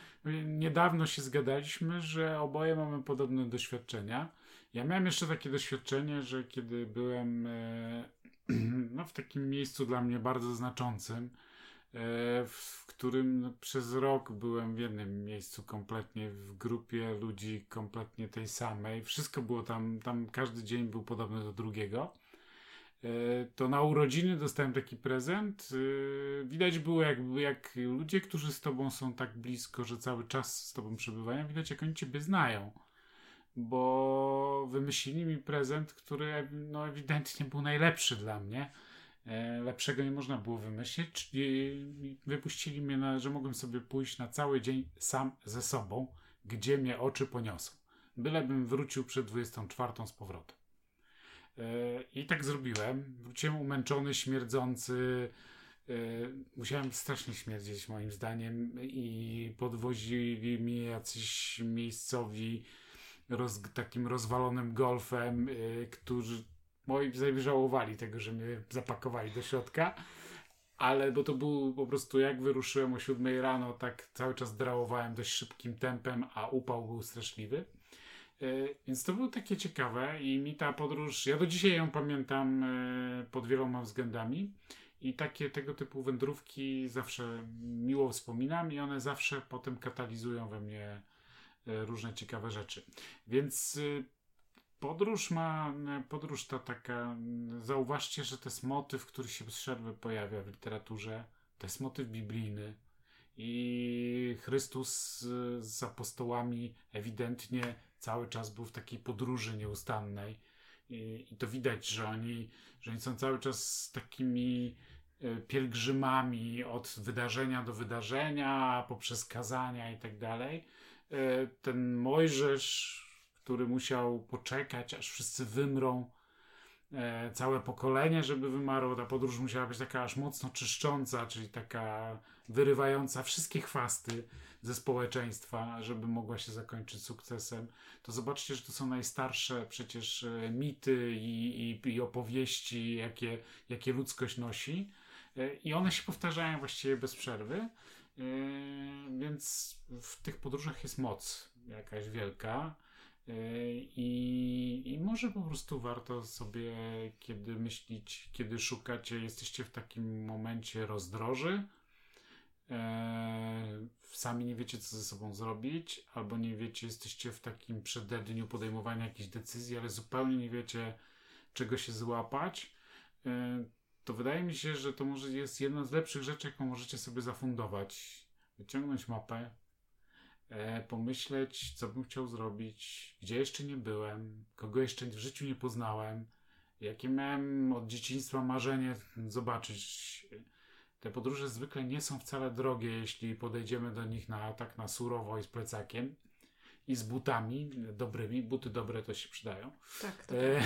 niedawno się zgadaliśmy, że oboje mamy podobne doświadczenia. Ja miałem jeszcze takie doświadczenie, że kiedy byłem e, no, w takim miejscu dla mnie bardzo znaczącym, e, w którym przez rok byłem w jednym miejscu kompletnie, w grupie ludzi kompletnie tej samej. Wszystko było tam, tam każdy dzień był podobny do drugiego. E, to na urodziny dostałem taki prezent. E, widać było, jakby jak ludzie, którzy z tobą są tak blisko, że cały czas z tobą przebywają, widać, jak oni ciebie znają. Bo wymyślili mi prezent, który no, ewidentnie był najlepszy dla mnie. E, lepszego nie można było wymyślić. Wypuścili mnie, na, że mogłem sobie pójść na cały dzień sam ze sobą, gdzie mnie oczy poniosą. Bylebym wrócił przed 24 z powrotem. I tak zrobiłem. Wróciłem umęczony, śmierdzący. E, musiałem strasznie śmierdzieć, moim zdaniem, i podwozili mnie jacyś miejscowi roz, takim rozwalonym golfem, e, którzy moi żałowali tego, że mnie zapakowali do środka. Ale bo to był po prostu jak wyruszyłem o 7 rano, tak cały czas drałowałem dość szybkim tempem, a upał był straszliwy. Więc to było takie ciekawe i mi ta podróż, ja do dzisiaj ją pamiętam e, pod wieloma względami i takie tego typu wędrówki zawsze miło wspominam i one zawsze potem katalizują we mnie e, różne ciekawe rzeczy. Więc podróż ma, podróż ta taka, zauważcie, że to jest motyw, który się z przerwy pojawia w literaturze, to jest motyw biblijny i Chrystus z apostołami ewidentnie cały czas był w takiej podróży nieustannej i, to widać, że oni, że oni są cały czas takimi e, pielgrzymami od wydarzenia do wydarzenia, poprzez kazania i tak dalej. E, ten Mojżesz który musiał poczekać, aż wszyscy wymrą, e, całe pokolenie, żeby wymarło. Ta podróż musiała być taka aż mocno czyszcząca, czyli taka wyrywająca wszystkie chwasty ze społeczeństwa, żeby mogła się zakończyć sukcesem. To zobaczcie, że to są najstarsze przecież e, mity i, i, i opowieści, jakie, jakie ludzkość nosi. E, I one się powtarzają właściwie bez przerwy. Więc w tych podróżach jest moc jakaś wielka. I, I może po prostu warto sobie, kiedy myślić, kiedy szukacie, jesteście w takim momencie rozdroży, e, sami nie wiecie, co ze sobą zrobić, albo nie wiecie, jesteście w takim przededniu podejmowania jakichś decyzji, ale zupełnie nie wiecie, czego się złapać, e, to wydaje mi się, że to może jest jedna z lepszych rzeczy, jaką możecie sobie zafundować. Wyciągnąć mapę, e, pomyśleć, co bym chciał zrobić, gdzie jeszcze nie byłem, kogo jeszcze w życiu nie poznałem, jakie miałem od dzieciństwa marzenie zobaczyć. Te podróże zwykle nie są wcale drogie, jeśli podejdziemy do nich na tak na surowo i z plecakiem i z butami dobrymi. Buty dobre to się przydają. Tak, to e,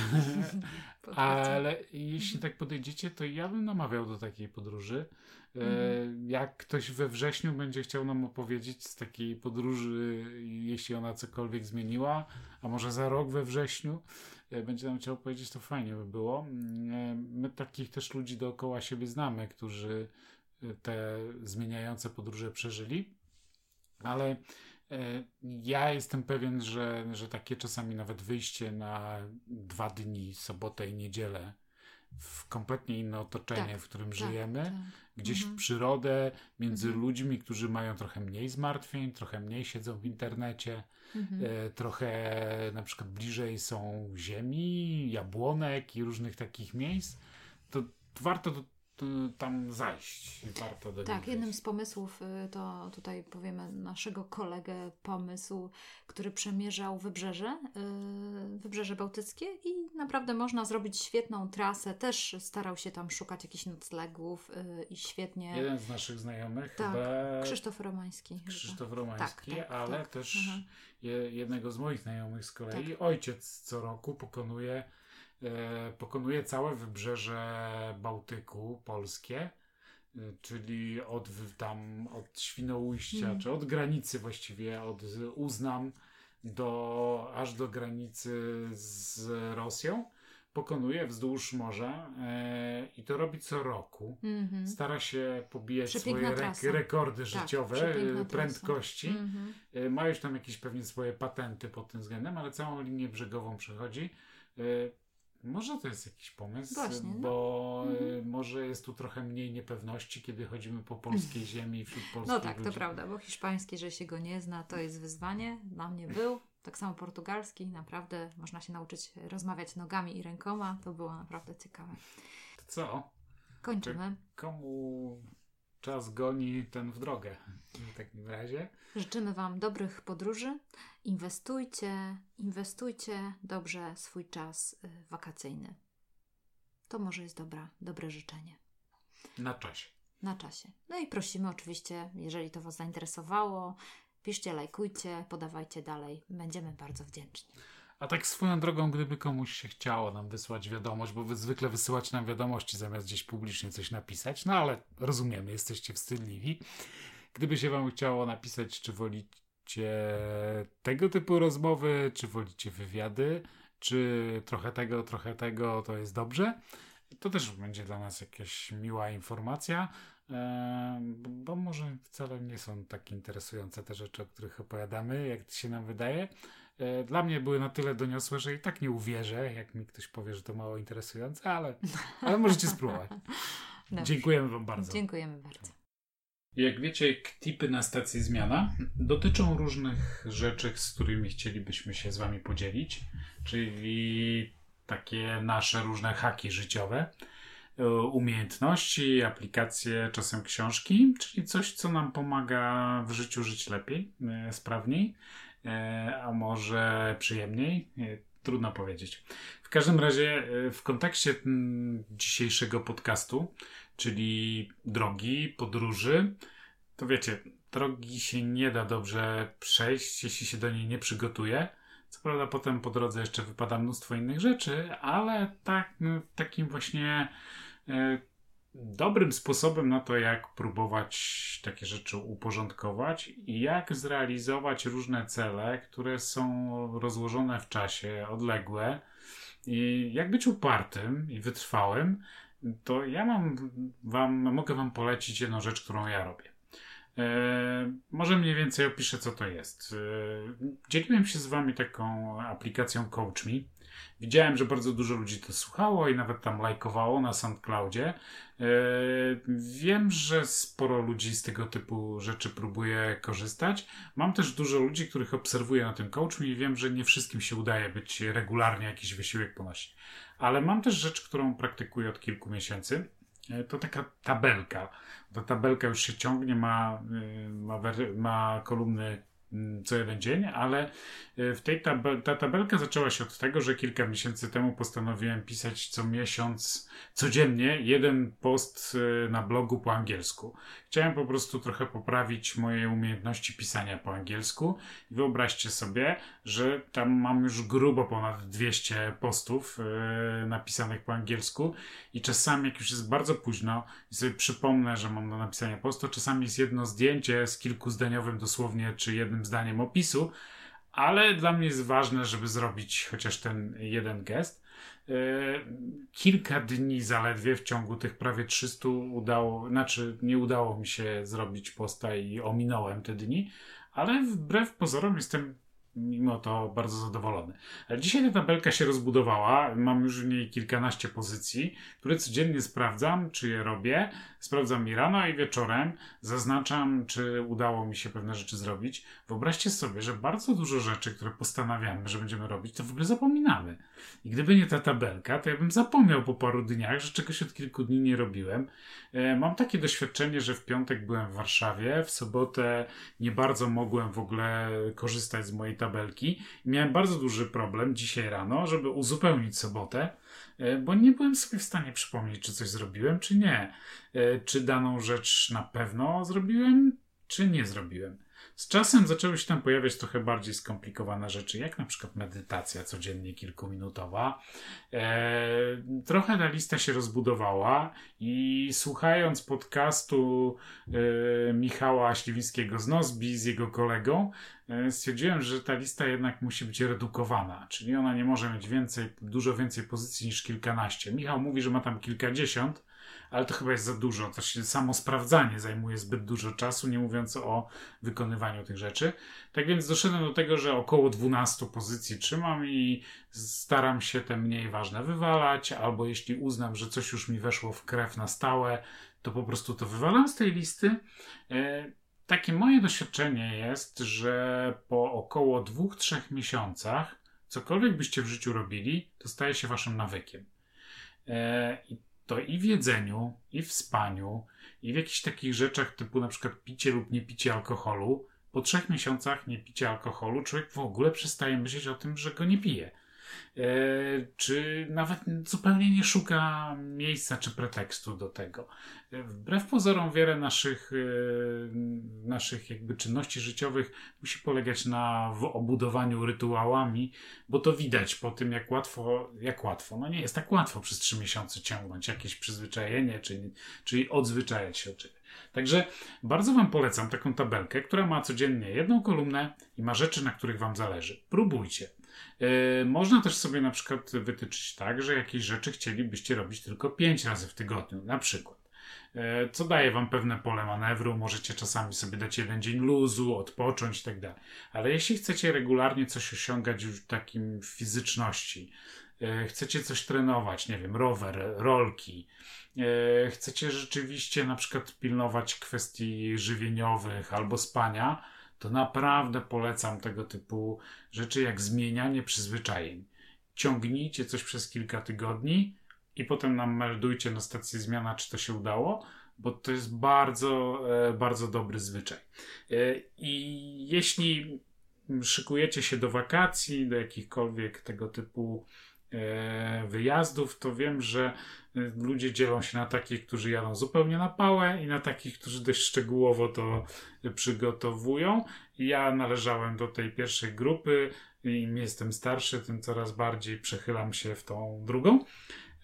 Ale jeśli tak podejdziecie, to ja bym namawiał do takiej podróży. E, mhm. Jak ktoś we wrześniu będzie chciał nam opowiedzieć z takiej podróży, jeśli ona cokolwiek zmieniła, a może za rok we wrześniu e, będzie nam chciał powiedzieć, to fajnie by było. My takich też ludzi dookoła siebie znamy, którzy te zmieniające podróże przeżyli, ale ja jestem pewien, że, że takie czasami nawet wyjście na dwa dni, sobotę i niedzielę, w kompletnie inne otoczenie, tak, w którym tak, żyjemy, tak. gdzieś mhm. w przyrodę, między mhm. ludźmi, którzy mają trochę mniej zmartwień, trochę mniej siedzą w internecie, mhm. e, trochę na przykład bliżej są ziemi, jabłonek i różnych takich miejsc, to warto do tam zajść. Warto do Tak, jednym z pomysłów y, to tutaj powiemy naszego kolegę pomysł, który przemierzał wybrzeże, y, wybrzeże bałtyckie i naprawdę można zrobić świetną trasę. Też starał się tam szukać jakichś noclegów y, i świetnie. Jeden z naszych znajomych, tak, Krzysztof Romański. Krzysztof Romański, tak, tak, ale tak. też mhm. jednego z moich znajomych z kolei, tak. ojciec co roku pokonuje pokonuje całe wybrzeże Bałtyku polskie, e, czyli od tam od Świnoujścia, mm. czy od granicy właściwie, od Uznam do, aż do granicy z Rosją. Pokonuje wzdłuż morza e, i to robi co roku. Mm -hmm. Stara się pobijać Przepiękna swoje rekordy tak, życiowe, prędkości. Mm -hmm. Ma już tam jakieś pewnie swoje patenty pod tym względem, ale całą linię brzegową przechodzi. Może to jest jakiś pomysł, Właśnie, no. bo mhm. może jest tu trochę mniej niepewności, kiedy chodzimy po polskiej ziemi wśród polskich No tak, ludzi. to prawda, bo hiszpański, że się go nie zna, to jest wyzwanie. Dla mnie był. Tak samo portugalski, naprawdę można się nauczyć rozmawiać nogami i rękoma. To było naprawdę ciekawe. To co? Kończymy. Komu czas goni ten w drogę w takim razie? Życzymy Wam dobrych podróży. Inwestujcie, inwestujcie dobrze swój czas y, wakacyjny. To może jest dobra, dobre życzenie. Na czasie. Na czasie. No i prosimy oczywiście, jeżeli to Was zainteresowało, piszcie, lajkujcie, podawajcie dalej. Będziemy bardzo wdzięczni. A tak swoją drogą, gdyby komuś się chciało nam wysłać wiadomość, bo wy zwykle wysyłać nam wiadomości zamiast gdzieś publicznie coś napisać, no ale rozumiemy, jesteście wstydliwi. Gdyby się wam chciało napisać, czy wolicie tego typu rozmowy, czy wolicie wywiady, czy trochę tego, trochę tego, to jest dobrze, to też będzie dla nas jakaś miła informacja, bo może wcale nie są tak interesujące te rzeczy, o których opowiadamy, jak się nam wydaje. e, dla mnie były na tyle doniosłe, że i tak nie uwierzę, jak mi ktoś powie, że to mało interesujące, ale, ale możecie spróbować. Dobrze. Dziękujemy Wam bardzo. Dziękujemy bardzo. Jak wiecie, tipy na stacji Zmiana dotyczą różnych rzeczy, z którymi chcielibyśmy się z Wami podzielić, czyli takie nasze różne haki życiowe, e, umiejętności, aplikacje, czasem książki, czyli coś, co nam pomaga w życiu żyć lepiej, e, sprawniej, e, a może przyjemniej. Trudno powiedzieć. W każdym razie, w kontekście dzisiejszego podcastu, czyli drogi, podróży, to wiecie, drogi się nie da dobrze przejść, jeśli się do niej nie przygotuje. Co prawda potem po drodze jeszcze wypada mnóstwo innych rzeczy, ale tak, no, takim właśnie e, dobrym sposobem na to, jak próbować takie rzeczy uporządkować i jak zrealizować różne cele, które są rozłożone w czasie, odległe i jak być upartym i wytrwałym, to ja mam wam, mogę wam polecić jedną rzecz, którą ja robię. E, może mniej więcej opiszę, co to jest. E, dzieliłem się z Wami taką aplikacją CoachMe. Widziałem, że bardzo dużo ludzi to słuchało i nawet tam lajkowało na SoundCloudzie. E, wiem, że sporo ludzi z tego typu rzeczy próbuje korzystać. Mam też dużo ludzi, których obserwuję na tym CoachMe i wiem, że nie wszystkim się udaje być regularnie jakiś wysiłek ponosić. Ale mam też rzecz, którą praktykuję od kilku miesięcy E, to taka tabelka. Ta tabelka już się ciągnie, ma, y, ma, ma kolumny co jeden dzień, ale y, w tej tab ta tabelka zaczęła się od tego, że kilka miesięcy temu postanowiłem pisać co miesiąc, codziennie jeden post y, na blogu po angielsku. Chciałem po prostu trochę poprawić moje umiejętności pisania po angielsku wyobraźcie sobie, że tam mam już grubo ponad 200 postów yy, napisanych po angielsku i czasami jak już jest bardzo późno i sobie przypomnę, że mam do napisania postu, czasami jest jedno zdjęcie z kilkuzdaniowym dosłownie czy jednym zdaniem opisu, ale dla mnie jest ważne, żeby zrobić chociaż ten jeden gest. E, kilka dni zaledwie w ciągu tych prawie 300 udało, znaczy nie udało mi się zrobić posta i ominąłem te dni, ale wbrew pozorom jestem mimo to bardzo zadowolony. Ale dzisiaj ta tabelka się rozbudowała. Mam już w niej kilkanaście pozycji, które codziennie sprawdzam, czy je robię. Sprawdzam je rano i wieczorem. Zaznaczam, czy udało mi się pewne rzeczy zrobić. Wyobraźcie sobie, że bardzo dużo rzeczy, które postanawiamy, że będziemy robić, to w ogóle zapominamy. I gdyby nie ta tabelka, to ja bym zapomniał po paru dniach, że czegoś od kilku dni nie robiłem. E, mam takie doświadczenie, że w piątek byłem w Warszawie, w sobotę nie bardzo mogłem w ogóle korzystać z mojej tabelki. Miałem bardzo duży problem dzisiaj rano, żeby uzupełnić sobotę, e, bo nie byłem sobie w stanie przypomnieć, czy coś zrobiłem, czy nie. E, czy daną rzecz na pewno zrobiłem, czy nie zrobiłem. Z czasem zaczęły się tam pojawiać trochę bardziej skomplikowane rzeczy, jak na przykład medytacja codziennie kilkuminutowa. E, trochę ta lista się rozbudowała i słuchając podcastu e, Michała Śliwińskiego z Nozbi z jego kolegą, e, stwierdziłem, że ta lista jednak musi być redukowana, czyli ona nie może mieć więcej, dużo więcej pozycji niż kilkanaście. Michał mówi, że ma tam kilkadziesiąt, ale to chyba jest za dużo. To się samo sprawdzanie zajmuje zbyt dużo czasu, nie mówiąc o wykonywaniu tych rzeczy. Tak więc doszedłem do tego, że około 12 pozycji trzymam i staram się te mniej ważne wywalać, albo jeśli uznam, że coś już mi weszło w krew na stałe, to po prostu to wywalam z tej listy. E, takie moje doświadczenie jest, że po około 2-3 miesiącach cokolwiek byście w życiu robili, to staje się waszym nawykiem. E, I to i w jedzeniu, i w spaniu, i w jakichś takich rzeczach typu na przykład picie lub nie picie alkoholu, po trzech miesiącach nie picia alkoholu człowiek w ogóle przestaje myśleć o tym, że go nie pije. E, czy nawet zupełnie nie szuka miejsca czy pretekstu do tego. E, wbrew pozorom wiele naszych, e, naszych jakby czynności życiowych musi polegać na obudowaniu rytuałami, bo to widać po tym, jak łatwo, jak łatwo, no nie jest tak łatwo przez trzy miesiące ciągnąć jakieś przyzwyczajenie, czy, czyli odzwyczajać się od. Także bardzo Wam polecam taką tabelkę, która ma codziennie jedną kolumnę i ma rzeczy, na których Wam zależy. Próbujcie. Yy, można też sobie na przykład wytyczyć tak, że jakieś rzeczy chcielibyście robić tylko 5 razy w tygodniu, na przykład. e, co daje wam pewne pole manewru. Możecie czasami sobie dać jeden dzień luzu, odpocząć i tak. Ale jeśli chcecie regularnie coś osiągać już w takim fizyczności, e, chcecie coś trenować, nie wiem, rower, rolki, chcecie rzeczywiście na przykład pilnować kwestii żywieniowych albo spania, to naprawdę polecam tego typu rzeczy jak zmienianie przyzwyczajeń. Ciągnijcie coś przez kilka tygodni i potem nam meldujcie na stacji zmiana, czy to się udało, bo to jest bardzo, e, bardzo dobry zwyczaj. E, I jeśli szykujecie się do wakacji, do jakichkolwiek tego typu wyjazdów, to wiem, że ludzie dzielą się na takich, którzy jadą zupełnie na pałę i na takich, którzy dość szczegółowo to przygotowują. Ja należałem do tej pierwszej grupy. Im jestem starszy, tym coraz bardziej przechylam się w tą drugą.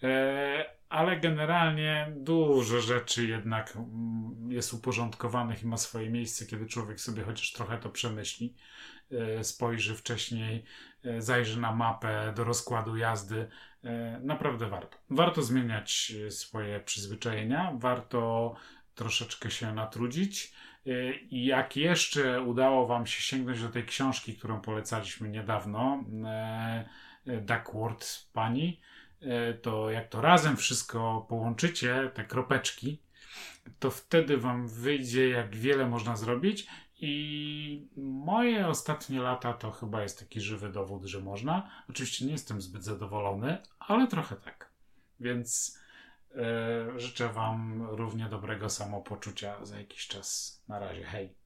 E, ale generalnie dużo rzeczy jednak mm, jest uporządkowanych i ma swoje miejsce, kiedy człowiek sobie chociaż trochę to przemyśli, e, spojrzy wcześniej, e, zajrzy na mapę do rozkładu jazdy. Naprawdę warto. Warto zmieniać swoje przyzwyczajenia, warto troszeczkę się natrudzić. I jak jeszcze udało Wam się sięgnąć do tej książki, którą polecaliśmy niedawno, Duckworth Pani, E, to jak to razem wszystko połączycie, te kropeczki, to wtedy wam wyjdzie, jak wiele można zrobić. I moje ostatnie lata to chyba jest taki żywy dowód, że można. Oczywiście nie jestem zbyt zadowolony, ale trochę tak. Więc e, życzę Wam równie dobrego samopoczucia za jakiś czas. Na razie, hej.